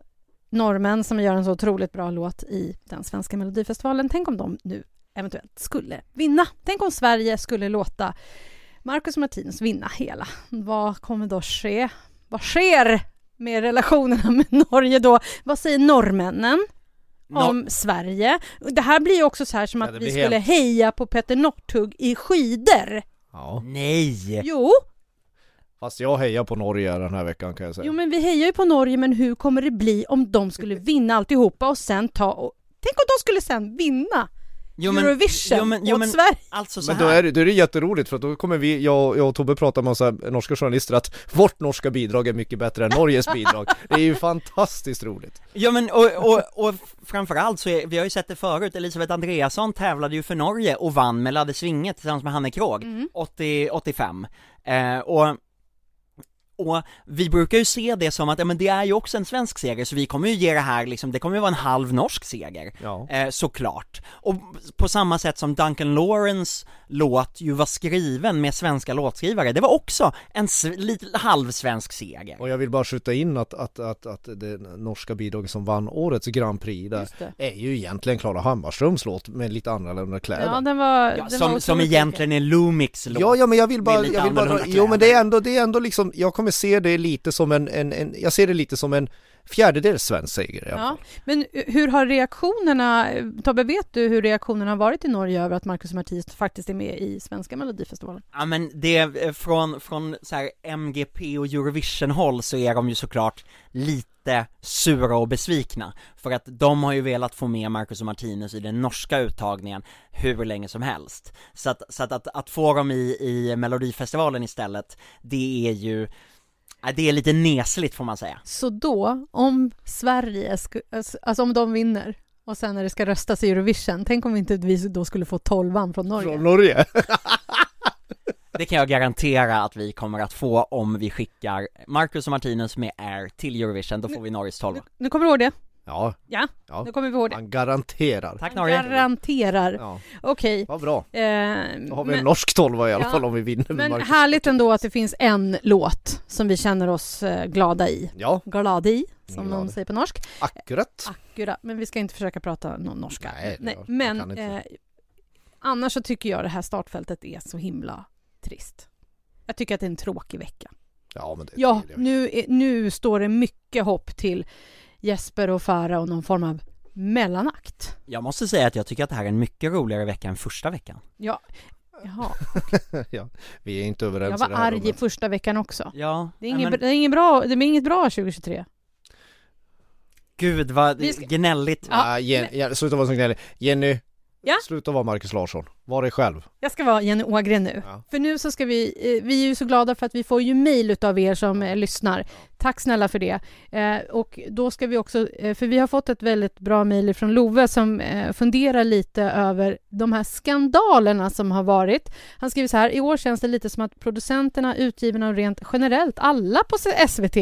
norrmän som gör en så otroligt bra låt i den svenska melodifestivalen. Tänk om de nu eventuellt skulle vinna. Tänk om Sverige skulle låta Marcus och Martinus vinna hela. Vad kommer då ske? Vad sker med relationerna med Norge då? Vad säger norrmännen? Om Sverige. Det här blir ju också så här som Ja, att vi skulle helt- heja på Petter Northug i skidor. Ja. Nej! Jo, Fast jag hejar på Norge den här veckan kan jag säga. jo, men vi hejar ju på Norge, men hur kommer det bli om de skulle vinna alltihopa och sen ta och... Tänk om de skulle sen vinna Jo, men- Eurovision jo, men- jo, åt men- Sverige. Alltså så Men då är, det, då är det jätteroligt för att då kommer vi, jag, jag och Tobbe prata med massa norska journalister att vårt norska bidrag är mycket bättre än Norges bidrag. Det är ju fantastiskt roligt. Ja men och, och, och framförallt så är, vi har ju sett det förut, Elisabeth Andreasson tävlade ju för Norge och vann med Ladde Svinget tillsammans med Hanne Krogh, Mm. 80, 85 eh, och och vi brukar ju se det som att, ja men det är ju också en svensk seger, så vi kommer ju ge det här liksom, det kommer ju vara en halv norsk seger Ja. eh, såklart. Och på samma sätt som Duncan Lawrence låt ju var skriven med svenska låtskrivare, det var också en lite halvsvensk seger. Och jag vill bara skjuta in att, att, att, att det norska bidraget som vann årets Grand Prix där är ju egentligen Klara Hammarströms låt med lite annorlunda kläder. Ja, den var... Ja, den som, var som egentligen är Lumix låt. Ja, ja men jag vill bara, jag vill bara jo men det är ändå, det är ändå liksom, jag kommer se det lite som en, en, en jag ser det lite som en fjärdedels svensk seger Ja, men hur har reaktionerna, Tobbe vet du hur reaktionerna har varit i Norge över att Marcus Mattias faktiskt är med i svenska melodifestivalen? Ja men det, eh, från, från så här MGP och Eurovision-håll så är de ju såklart lite sura och besvikna. För att de har ju velat få med Marcus och Martinus i den norska uttagningen hur länge som helst. Så att, så att, att, att få dem i, i Melodifestivalen istället, det är ju Det är lite nesligt får man säga. Så då, om Sverige, sku, alltså om de vinner och sen när det ska röstas i Eurovision, tänk om inte vi då skulle få tolvan från Norge? Från Norge? *laughs* Det kan jag garantera att vi kommer att få om vi skickar Marcus och Martinus med Air till Eurovision, då får vi Norges 12 Nu, nu kommer du ihåg det? Ja, Ja, ja. nu kommer vi ihåg det. Han garanterar. Tack Norge! Garanterar. Ja, Okej. vad bra. Eh, Då har vi en men norsk tolva i alla Ja, fall om vi vinner med men Marcus. härligt ändå att det finns en låt som vi känner oss eh, glada i. Ja, Glada i, som Glada. de säger på norsk. akkurat. Akkurat, men vi ska inte försöka prata någon norska. Nej, det- jag men kan inte. eh, annars så tycker jag det här startfältet är så himla trist. Jag tycker att det är en tråkig vecka. Ja, men det Ja, nu, är, nu står det mycket hopp till Jesper och Farah och någon form av mellanakt. Jag måste säga att jag tycker att det här är en mycket roligare vecka än första veckan Ja, jaha. *laughs* ja, vi är inte överens Jag i var det här arg i rummet. första veckan också. Ja, Det är, nej, ingen, men det är ingen bra, det är inget bra 2023. gud vad ska- gnälligt Ja, Ja, Jen, ja, sluta vara så gnällig. Jenny, Ja? sluta vara Marcus Larsson. Var dig själv. Jag ska vara Jenny Ågren nu. Ja. För nu så ska vi, eh, vi är ju så glada för att vi får ju mejl utav er som eh, lyssnar. Tack snälla för det. Eh, och då ska vi också, för vi har fått ett väldigt bra mejl från Love som funderar lite över de här skandalerna som har varit. Han skriver så här, i år känns det lite som att producenterna, utgivarna och rent generellt alla på SVT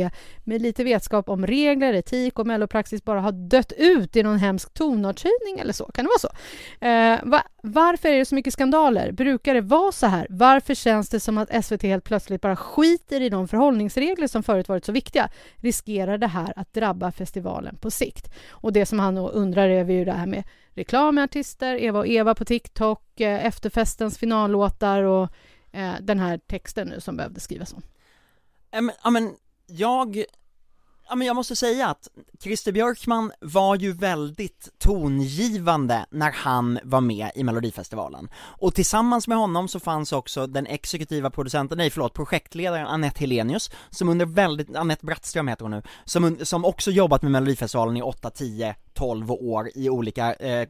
med lite vetskap om regler, etik och mellopraxis bara har dött ut i någon hemsk tonartshöjning eller så. Kan det vara så? Va, varför är det så mycket skandaler? Brukar det vara så här? Varför känns det som att SVT helt plötsligt bara skiter i de förhållningsregler som förut varit så viktiga? Riskerar det här att drabba festivalen på sikt? Och det som han då undrar över är ju det här med reklam med artister, Eva och Eva på TikTok, eh, efterfestens finallåtar och eh, den här texten nu som behövde skrivas om. Ja, men jag, ja men jag måste säga att Christer Björkman var ju väldigt tongivande när han var med i Melodifestivalen. Och tillsammans med honom så fanns också den exekutiva producenten, nej förlåt, projektledaren Annette Helenius, som under väldigt, Annette Brattström heter hon nu, som, som också jobbat med Melodifestivalen i 8, 10, 12 år i olika eh, eh,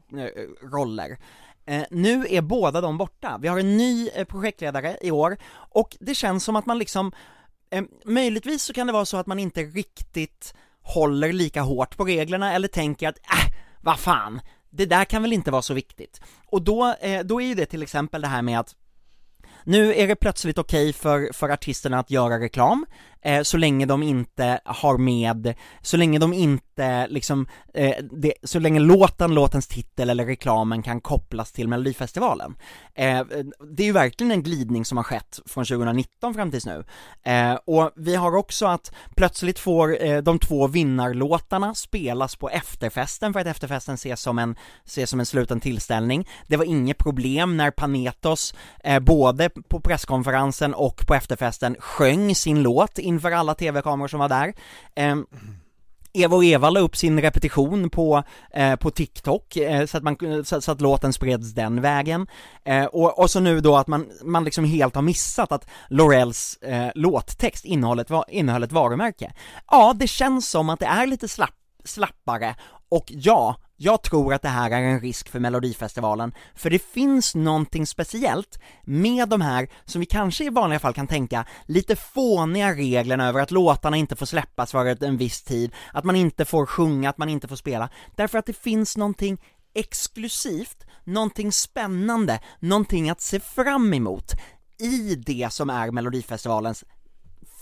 roller. Eh, nu är båda de borta. Vi har en ny eh, projektledare i år och det känns som att man liksom Eh, möjligtvis så kan det vara så att man inte riktigt håller lika hårt på reglerna eller tänker att äh, vad fan, det där kan väl inte vara så viktigt. Och då, eh, då är ju det till exempel det här med att nu är det plötsligt okej för, för artisterna att göra reklam, Eh, så länge de inte har med, så länge de inte liksom, eh, det, så länge låten, låtens titel eller reklamen kan kopplas till Melodifestivalen. Eh, det är ju verkligen en glidning som har skett från 2019 fram tills nu. Eh, och vi har också att plötsligt får eh, de två vinnarlåtarna spelas på efterfesten för att efterfesten ses som en, ses som en sluten tillställning. Det var inget problem när Panetos, eh, både på presskonferensen och på efterfesten, sjöng sin låt inför alla tv-kameror som var där. Eh, Eva och Eva la upp sin repetition på, eh, på TikTok eh, så, att man, så, så att låten spreds den vägen. Eh, och, och så nu då att man, man liksom helt har missat att Laurels eh, låttext innehöll ett, innehöll ett varumärke. Ja, det känns som att det är lite slapp, slappare och ja, jag tror att det här är en risk för Melodifestivalen, för det finns någonting speciellt med de här, som vi kanske i vanliga fall kan tänka, lite fåniga reglerna över att låtarna inte får släppas för en viss tid, att man inte får sjunga, att man inte får spela, därför att det finns någonting exklusivt, någonting spännande, någonting att se fram emot i det som är Melodifestivalens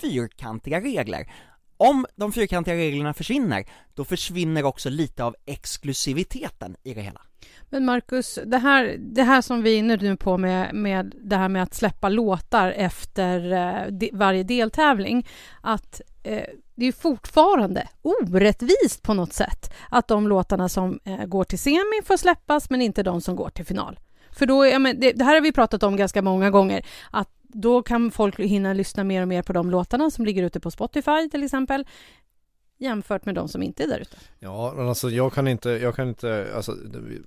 fyrkantiga regler. Om de fyrkantiga reglerna försvinner, då försvinner också lite av exklusiviteten i det hela. Men Marcus, det här, det här som vi är inne nu på med, med det här med att släppa låtar efter eh, de, varje deltävling, att eh, det är fortfarande orättvist på något sätt att de låtarna som eh, går till semi får släppas, men inte de som går till final. För då, ja, men det, det här har vi pratat om ganska många gånger, att då kan folk hinna lyssna mer och mer på de låtarna som ligger ute på Spotify till exempel, jämfört med de som inte är där ute. Ja, men alltså jag kan inte, jag kan inte, alltså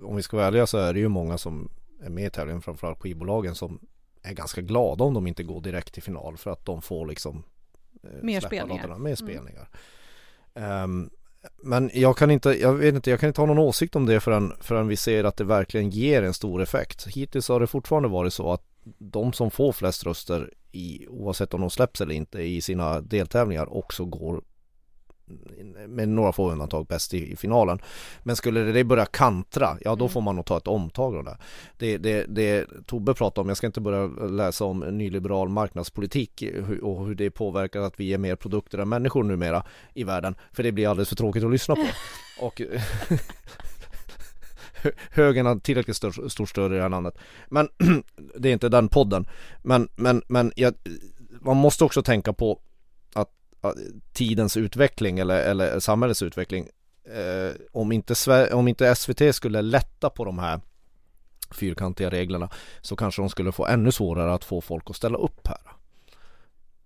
om vi ska vara ärliga så är det ju många som är med i tävlingen, framförallt skivbolagen som är ganska glada om de inte går direkt till final för att de får liksom eh, Mer spelningar. låtarna, mer Mm. spelningar. Ehm, men jag kan inte, jag vet inte, jag kan inte ha någon åsikt om det förrän, förrän vi ser att det verkligen ger en stor effekt. Hittills har det fortfarande varit så att de som får flest röster i, oavsett om de släpps eller inte i sina deltävlingar också går med några få undantag bäst i, i, finalen. Men skulle det börja kantra, ja då mm. får man nog ta ett omtag av det. Det, det, det Tobbe pratade om, jag ska inte börja läsa om nyliberal marknadspolitik och hur det påverkar att vi ger mer produkter än människor numera i världen. För det blir alldeles för tråkigt att lyssna på. *laughs* Och *laughs* *laughs* högern har tillräckligt stort, stort stöd i det här landet. Men *clears throat* det är inte den podden. Men, men, men jag, man måste också tänka på att tidens utveckling eller, eller samhällets utveckling. Eh, om, inte om inte SVT skulle lätta på de här fyrkantiga reglerna så kanske de skulle få ännu svårare att få folk att ställa upp här.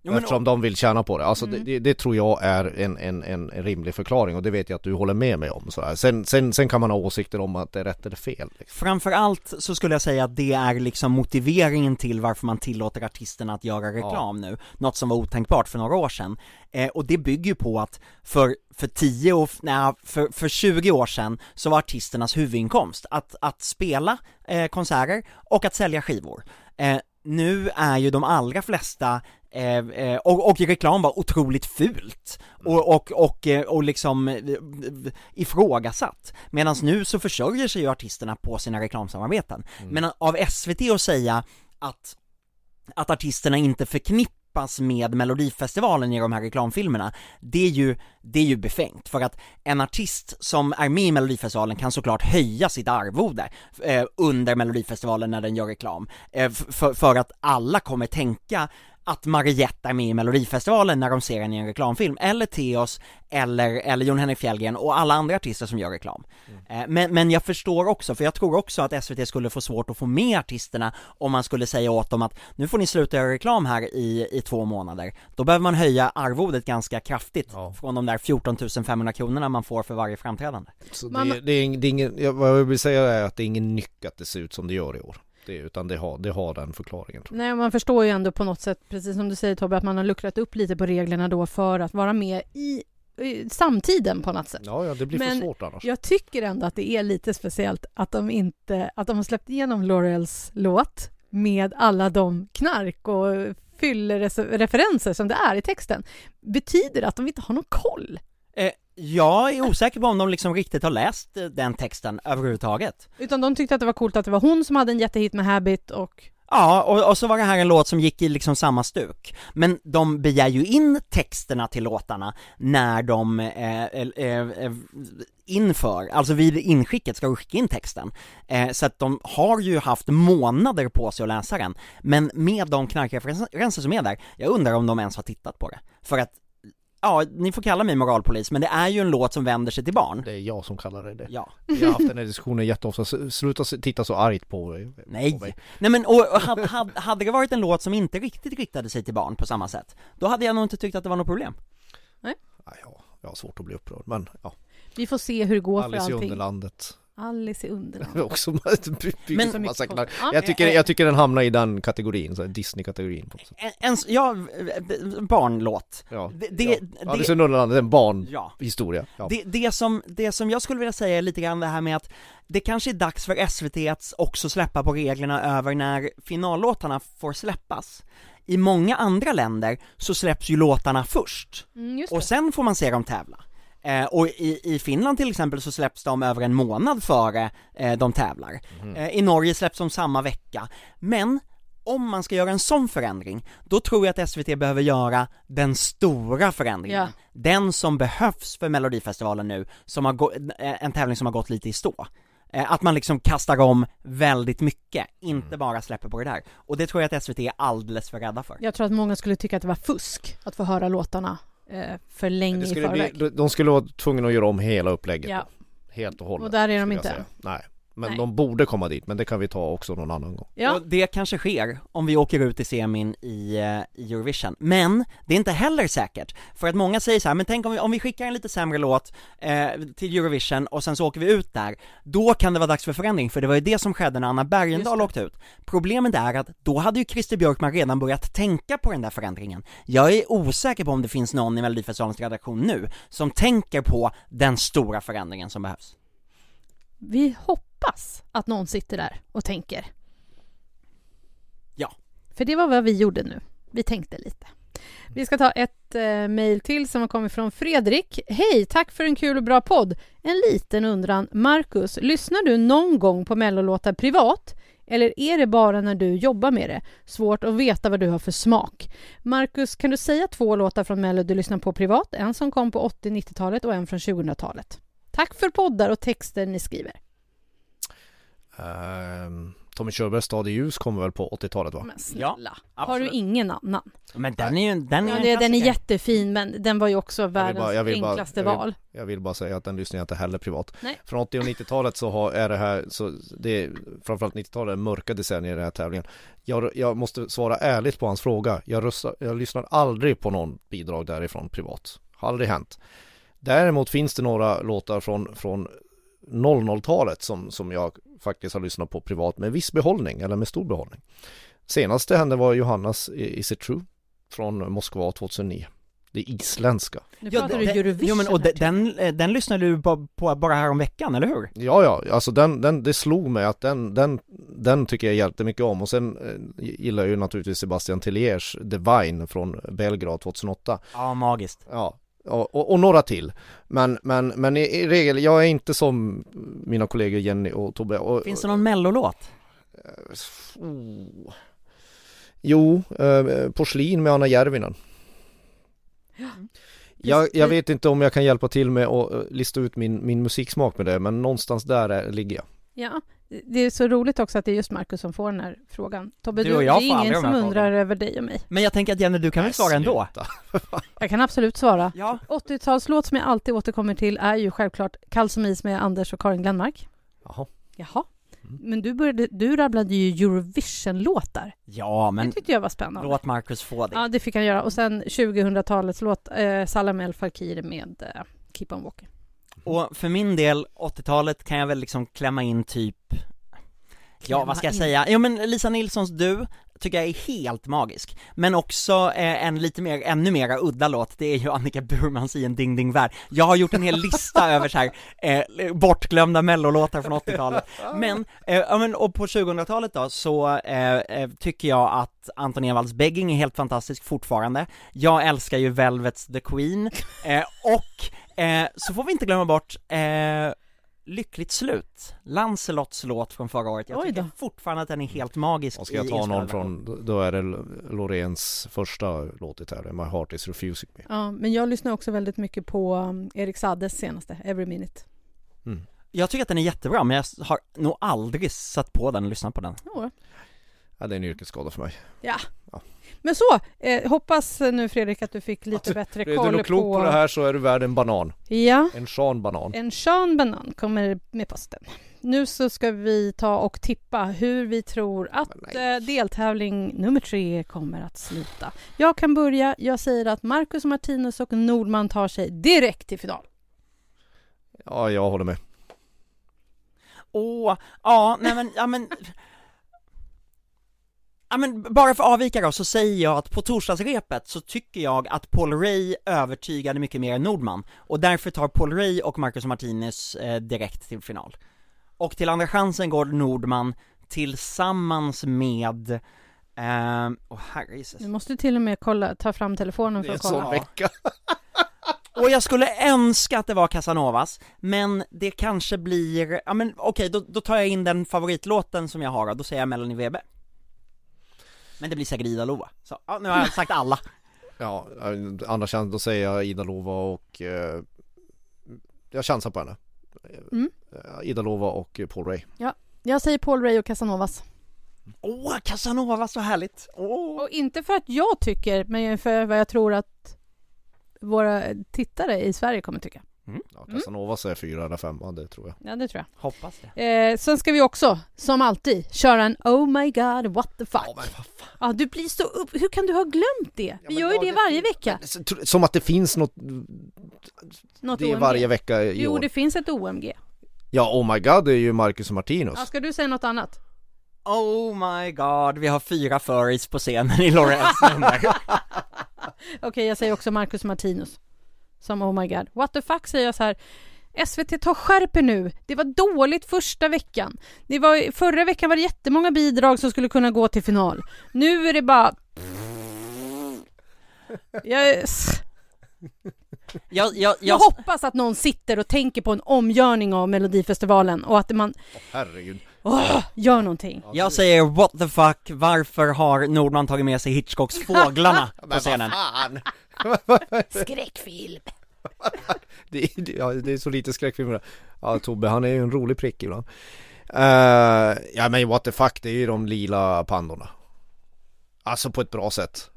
Men, Eftersom de vill tjäna på det. Alltså mm. det, det, tror jag är en, en, en rimlig förklaring och det vet jag att du håller med mig om. Så Sen, sen, sen kan man ha åsikter om att det är rätt eller fel. Liksom. Framförallt så skulle jag säga att det är liksom motiveringen till varför man tillåter artisterna att göra reklam ja. nu. Något som var otänkbart för några år sedan. Eh, och det bygger ju på att för, för 10 och, nej, för, för 20 år sedan så var artisternas huvudinkomst att, att spela eh, konserter och att sälja skivor. Eh, nu är ju de allra flesta Eh, eh, och, och reklam var otroligt fult och, och, och, eh, och liksom eh, ifrågasatt. Medan nu så försörjer sig ju artisterna på sina reklamsamarbeten. Mm. Men av SVT att säga att, att artisterna inte förknippas med Melodifestivalen i de här reklamfilmerna, det är ju, det är ju befängt, för att en artist som är med i Melodifestivalen kan såklart höja sitt arvode eh, under Melodifestivalen när den gör reklam, eh, för, för att alla kommer tänka att Mariette är med i Melodifestivalen när de ser henne i en reklamfilm, eller Theos, eller, eller Jon Henrik Fjällgren och alla andra artister som gör reklam. Mm. Men, men jag förstår också, för jag tror också att SVT skulle få svårt att få med artisterna om man skulle säga åt dem att nu får ni sluta göra reklam här i, i två månader. Då behöver man höja arvodet ganska kraftigt ja. från de där 14 500 kronorna man får för varje framträdande. Så det, det, är, det är ingen, vad jag vill säga är att det är ingen nyck att det ser ut som det gör i år det, utan det har, det har den förklaringen. Nej, man förstår ju ändå på något sätt, precis som du säger Tobbe, att man har luckrat upp lite på reglerna då för att vara med i samtiden på något sätt. Ja, ja det blir Men för svårt annars. jag tycker ändå att det är lite speciellt att de inte, att de har släppt igenom Laurels låt med alla de knark och fyllereferenser som det är i texten. Betyder det att de inte har någon koll? Eh, jag är osäker på om de liksom riktigt har läst eh, den texten överhuvudtaget. Utan de tyckte att det var coolt att det var hon som hade en jättehit med Habit och Ja, och, och, så var det här en låt som gick i liksom samma stuk. Men de begär ju in texterna till låtarna när de eh, eh, eh, inför, alltså vid inskicket ska de skicka in texten. Eh, så att de har ju haft månader på sig att läsa den. Men med de knarkreferenser som är där, jag undrar om de ens har tittat på det. För att ja, ni får kalla mig moralpolis, men det är ju en låt som vänder sig till barn. Det är jag som kallar det det. Ja. Vi har haft den här diskussionen jätteofta, sluta titta så argt på. Nej! På mig. Nej men, och, och hade, hade det varit en låt som inte riktigt riktade sig till barn på samma sätt, då hade jag nog inte tyckt att det var något problem. Nej. Ja, jag har svårt att bli upprörd, men ja. Vi får se hur det går Alice för allting. Alice i Underlandet. Alice i Underlandet. *laughs* också *laughs* men, massa knark. Jag tycker, jag tycker den hamnar i den kategorin, så Disney-kategorin. En, ja, barnlåt. Ja, det, det, ja. Alice i Underlandet är en barnhistoria. Ja. Det, det, som, det som jag skulle vilja säga är lite grann det här med att det kanske är dags för SVT att också släppa på reglerna över när finallåtarna får släppas. I många andra länder så släpps ju låtarna först, mm, och sen får man se dem tävla. Eh, och i, i Finland till exempel så släpps de över en månad före eh, de tävlar. Mm. Eh, I Norge släpps de samma vecka. Men om man ska göra en sån förändring, då tror jag att SVT behöver göra den stora förändringen. Ja. Den som behövs för Melodifestivalen nu, som har eh, en tävling som har gått lite i stå. Eh, att man liksom kastar om väldigt mycket, inte mm. bara släpper på det där. Och det tror jag att SVT är alldeles för rädda för. Jag tror att många skulle tycka att det var fusk att få höra låtarna för länge i förväg. Bli, de skulle vara tvungna att göra om hela upplägget. Ja. Helt och hållet. Och där är de inte. Nej. Men Nej. de borde komma dit, men det kan vi ta också någon annan gång. Ja. Och det kanske sker om vi åker ut i semin i, uh, i Eurovision. Men det är inte heller säkert, för att många säger så här, men tänk om vi, om vi skickar en lite sämre låt eh, till Eurovision och sen så åker vi ut där, då kan det vara dags för förändring, för det var ju det som skedde när Anna Bergendahl åkte ut. Problemet är att då hade ju Christer Björkman redan börjat tänka på den där förändringen. Jag är osäker på om det finns någon i Melodifestivalens redaktion nu som tänker på den stora förändringen som behövs. Vi hoppas hoppas att någon sitter där och tänker. Ja. För det var vad vi gjorde nu. Vi tänkte lite. Vi ska ta ett eh, mejl till som har kommit från Fredrik. Hej, tack för en kul och bra podd. En liten undran. Marcus, lyssnar du någon gång på mellolåtar privat? Eller är det bara när du jobbar med det? Svårt att veta vad du har för smak. Marcus, kan du säga två låtar från Mello du lyssnar på privat? En som kom på 80-90-talet och en från 2000-talet. Tack för poddar och texter ni skriver. Ehm, Tommy Körbergs Stad i ljus kommer väl på 80-talet va? Men snälla, har du ingen annan? Men den är ju, den är Ja, det, den är jättefin, men den var ju också världens bara- jag vill bara- enklaste jag vill- val. Jag vill bara säga att den lyssnar jag inte heller privat. Nej. Från 80 och 90-talet så har, är det här, så det är framförallt 90-talet är mörka decennier i den här tävlingen. Jag, jag måste svara ärligt på hans fråga. Jag, röstar, jag lyssnar aldrig på någon bidrag därifrån privat. Har aldrig hänt. Däremot finns det några låtar från, från 00-talet som, som jag faktiskt har lyssnat på privat med viss behållning eller med stor behållning. Senaste hände var Johannas Is it true? Från Moskva 2009. Det isländska. Nu Ja, pratar det- du Eurovision Jo men och de, den, eh, den lyssnade du på, på bara här om veckan, eller hur? Ja, ja, alltså den, den, det slog mig att den, den, den tycker jag jättemycket om och sen eh, gillar jag ju naturligtvis Sebastian Telliers Divine från Belgrad 2008. Ja, magiskt. Ja, och, och, några till. Men, men, men i, i regel, jag är inte som mina kollegor Jenny och Tobbe. Och, Finns det någon mellolåt? Oh. Jo, eh, Porslin med Anna Järvinen. Jag, jag vet inte om jag kan hjälpa till med att eh, lista ut min, min musiksmak med det, men någonstans där är, ligger jag. Ja, det är så roligt också att det är just Marcus som får den här frågan. Tobbe, Du det är ingen som undrar över dig och mig. Men jag tänker att Jenny, du kan väl svara ändå? *laughs* Jag kan absolut svara. Ja. 80-talslåt som jag alltid återkommer till är ju självklart Kall som is med Anders och Karin Glenmark. Jaha. Jaha. Mm. Men du, började, du rabblade ju Eurovision-låtar. Ja, Det men tyckte jag var spännande. låt Marcus få det. Ja, det fick han göra. Och sen 2000-talets låt eh, Salam El Fakir med eh, Keep On Walking. Och för min del, 80-talet kan jag väl liksom klämma in typ Ja, vad ska jag säga? Jo men Lisa Nilssons Du tycker jag är helt magisk. Men också eh, en lite mer, ännu mera udda låt, det är ju Annika Burmans I en ding ding värld. Jag har gjort en hel lista *laughs* över så här eh, bortglömda mellolåtar från 80-talet. Men, eh, men och på 2000-talet då så eh, eh, tycker jag att Anton Ewalds Begging är helt fantastisk fortfarande. Jag älskar ju Velvets The Queen, eh, och eh, så får vi inte glömma bort eh, Lyckligt slut, Lancelots låt från förra året. Jag Oj tycker då. fortfarande att den är helt magisk Och ska jag i ta någon från, då- är det Loreens första låt här, My Heart Is Refusing Me. Ja, men jag lyssnar också väldigt mycket på um, Erik Saddes senaste, Every Minute. Jag tycker att den är jättebra, men jag har nog aldrig satt på den och lyssnat på den. Ja. Ja, det är en yrkesskada för mig. Men så, eh, hoppas nu Fredrik att du fick lite Att bättre Är du koll nog klok på... på... det här så är du värd en banan. Ja, En Sean banan. en Sean Banan kommer med posten. Nu så ska vi ta och tippa hur vi tror att eh, deltävling nummer tre kommer att sluta. Jag kan börja. Jag säger att Marcus Martinus och Nordman tar sig direkt till final. Ja, jag håller med. Åh, ja, nej men, ja men Ja men bara för att avvika då, så säger jag att på torsdagsrepet så tycker jag att Paul Ray övertygade mycket mer än Nordman, och därför tar Paul Ray och Marcus Martinez eh, direkt till final. Och till andra chansen går Nordman tillsammans med, eh, åh herrejösses. Nu måste du till och med kolla, ta fram telefonen Det för är en att kolla. sån vecka. *laughs* Och jag skulle önska att det var Casanovas, men det kanske blir, ja men okej, då, då tar jag in den favoritlåten som jag har då, då säger jag Melanie Webe. Men det blir säkert Ida Lova, så ja, nu har jag sagt alla. *laughs* Ja, andra chans, då säger jag Ida Lova och eh, jag chansar på henne. Mm. Eh, Ida Lova och Paul Ray. Jag säger Paul Ray och Casanovas. Åh, Casanova, så härligt! Åh. Och inte för att jag tycker, men för vad jag tror att våra tittare i Sverige kommer tycka. Ja, Casanova säger fyra eller femma, det tror jag. Ja, det tror jag. Hoppas det. Eh, sen ska vi också, som alltid, köra en Oh my god, what the fuck. Ja, men vad fan. Ja, du blir så upp... Hur kan du ha glömt det? Vi men gör ju ja, det det varje vecka. Så- Som att det finns något, Något det är OMG. varje vecka i Jo, år. det finns ett OMG. Ja, oh my god, det är ju Marcus och Martinus. Ja, ska du säga något annat? Oh my god, vi har fyra furries på scenen i Lorenz *laughs* nummer. Okej, jag säger också Marcus Martinus. Som Oh my god. What the fuck säger jag så här. SVT, ta skärp er nu. Det var dåligt första veckan. Det var, förra veckan var det jättemånga bidrag som skulle kunna gå till final. Nu är det bara... Yes. Jag, jag, Jag jag, hoppas att någon sitter och tänker på en omgörning av Melodifestivalen och att man Herregud. åh, gör någonting. jag säger what the fuck, varför har Nordman tagit med sig Hitchcocks *laughs* Fåglarna på scenen? *laughs* Skräckfilm. *laughs* det, det, ja, det är så lite skräckfilmer. Ja, Tobbe han är ju en rolig prick ibland. Uh, ja men what the fuck, det är ju de lila pandorna. Alltså på ett bra sätt.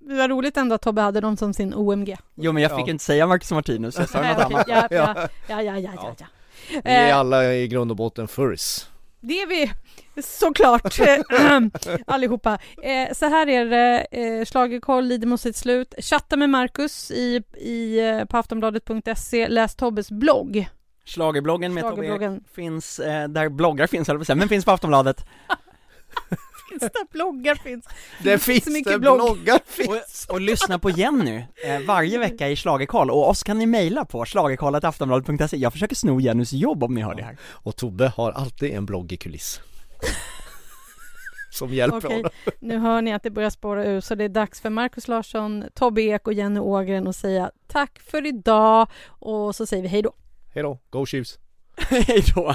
Det var roligt ändå att Tobbe hade dem som sin OMG. Jo men jag fick Ja. inte säga Marcus Martinus, jag sa något annat. ja, *laughs* ja, ja, ja, ja, ja, ja. Vi är Eh, alla i grund och botten furries. Det är vi såklart *laughs* allihopa. Eh, så här är det, eh, Schlagerkoll lider mot sitt slut. Chatta med Marcus i, i, eh, på aftonbladet.se, läs Tobbes blogg. Schlagerbloggen med Tobbe Schlagerbloggen. Ek finns, eh, där bloggar finns men finns på Aftonbladet. *laughs* Finns det bloggar finns? Det så finns mycket det, blogg. bloggar finns. Och, och lyssna på Jenny, eh, varje vecka i Schlagerkoll, och oss kan ni mejla på schlagerkolletaftonbladet.se Jag försöker sno Jennys jobb om ni hör det här. Och Tobbe har alltid en blogg i kuliss. Som hjälper Okej, honom. nu hör ni att det börjar spåra ur så det är dags för Marcus Larsson, Tobbe Ek och Jenny Ågren att säga tack för idag och så säger vi hej då. Hejdå, go Chiefs! *laughs* Hej då!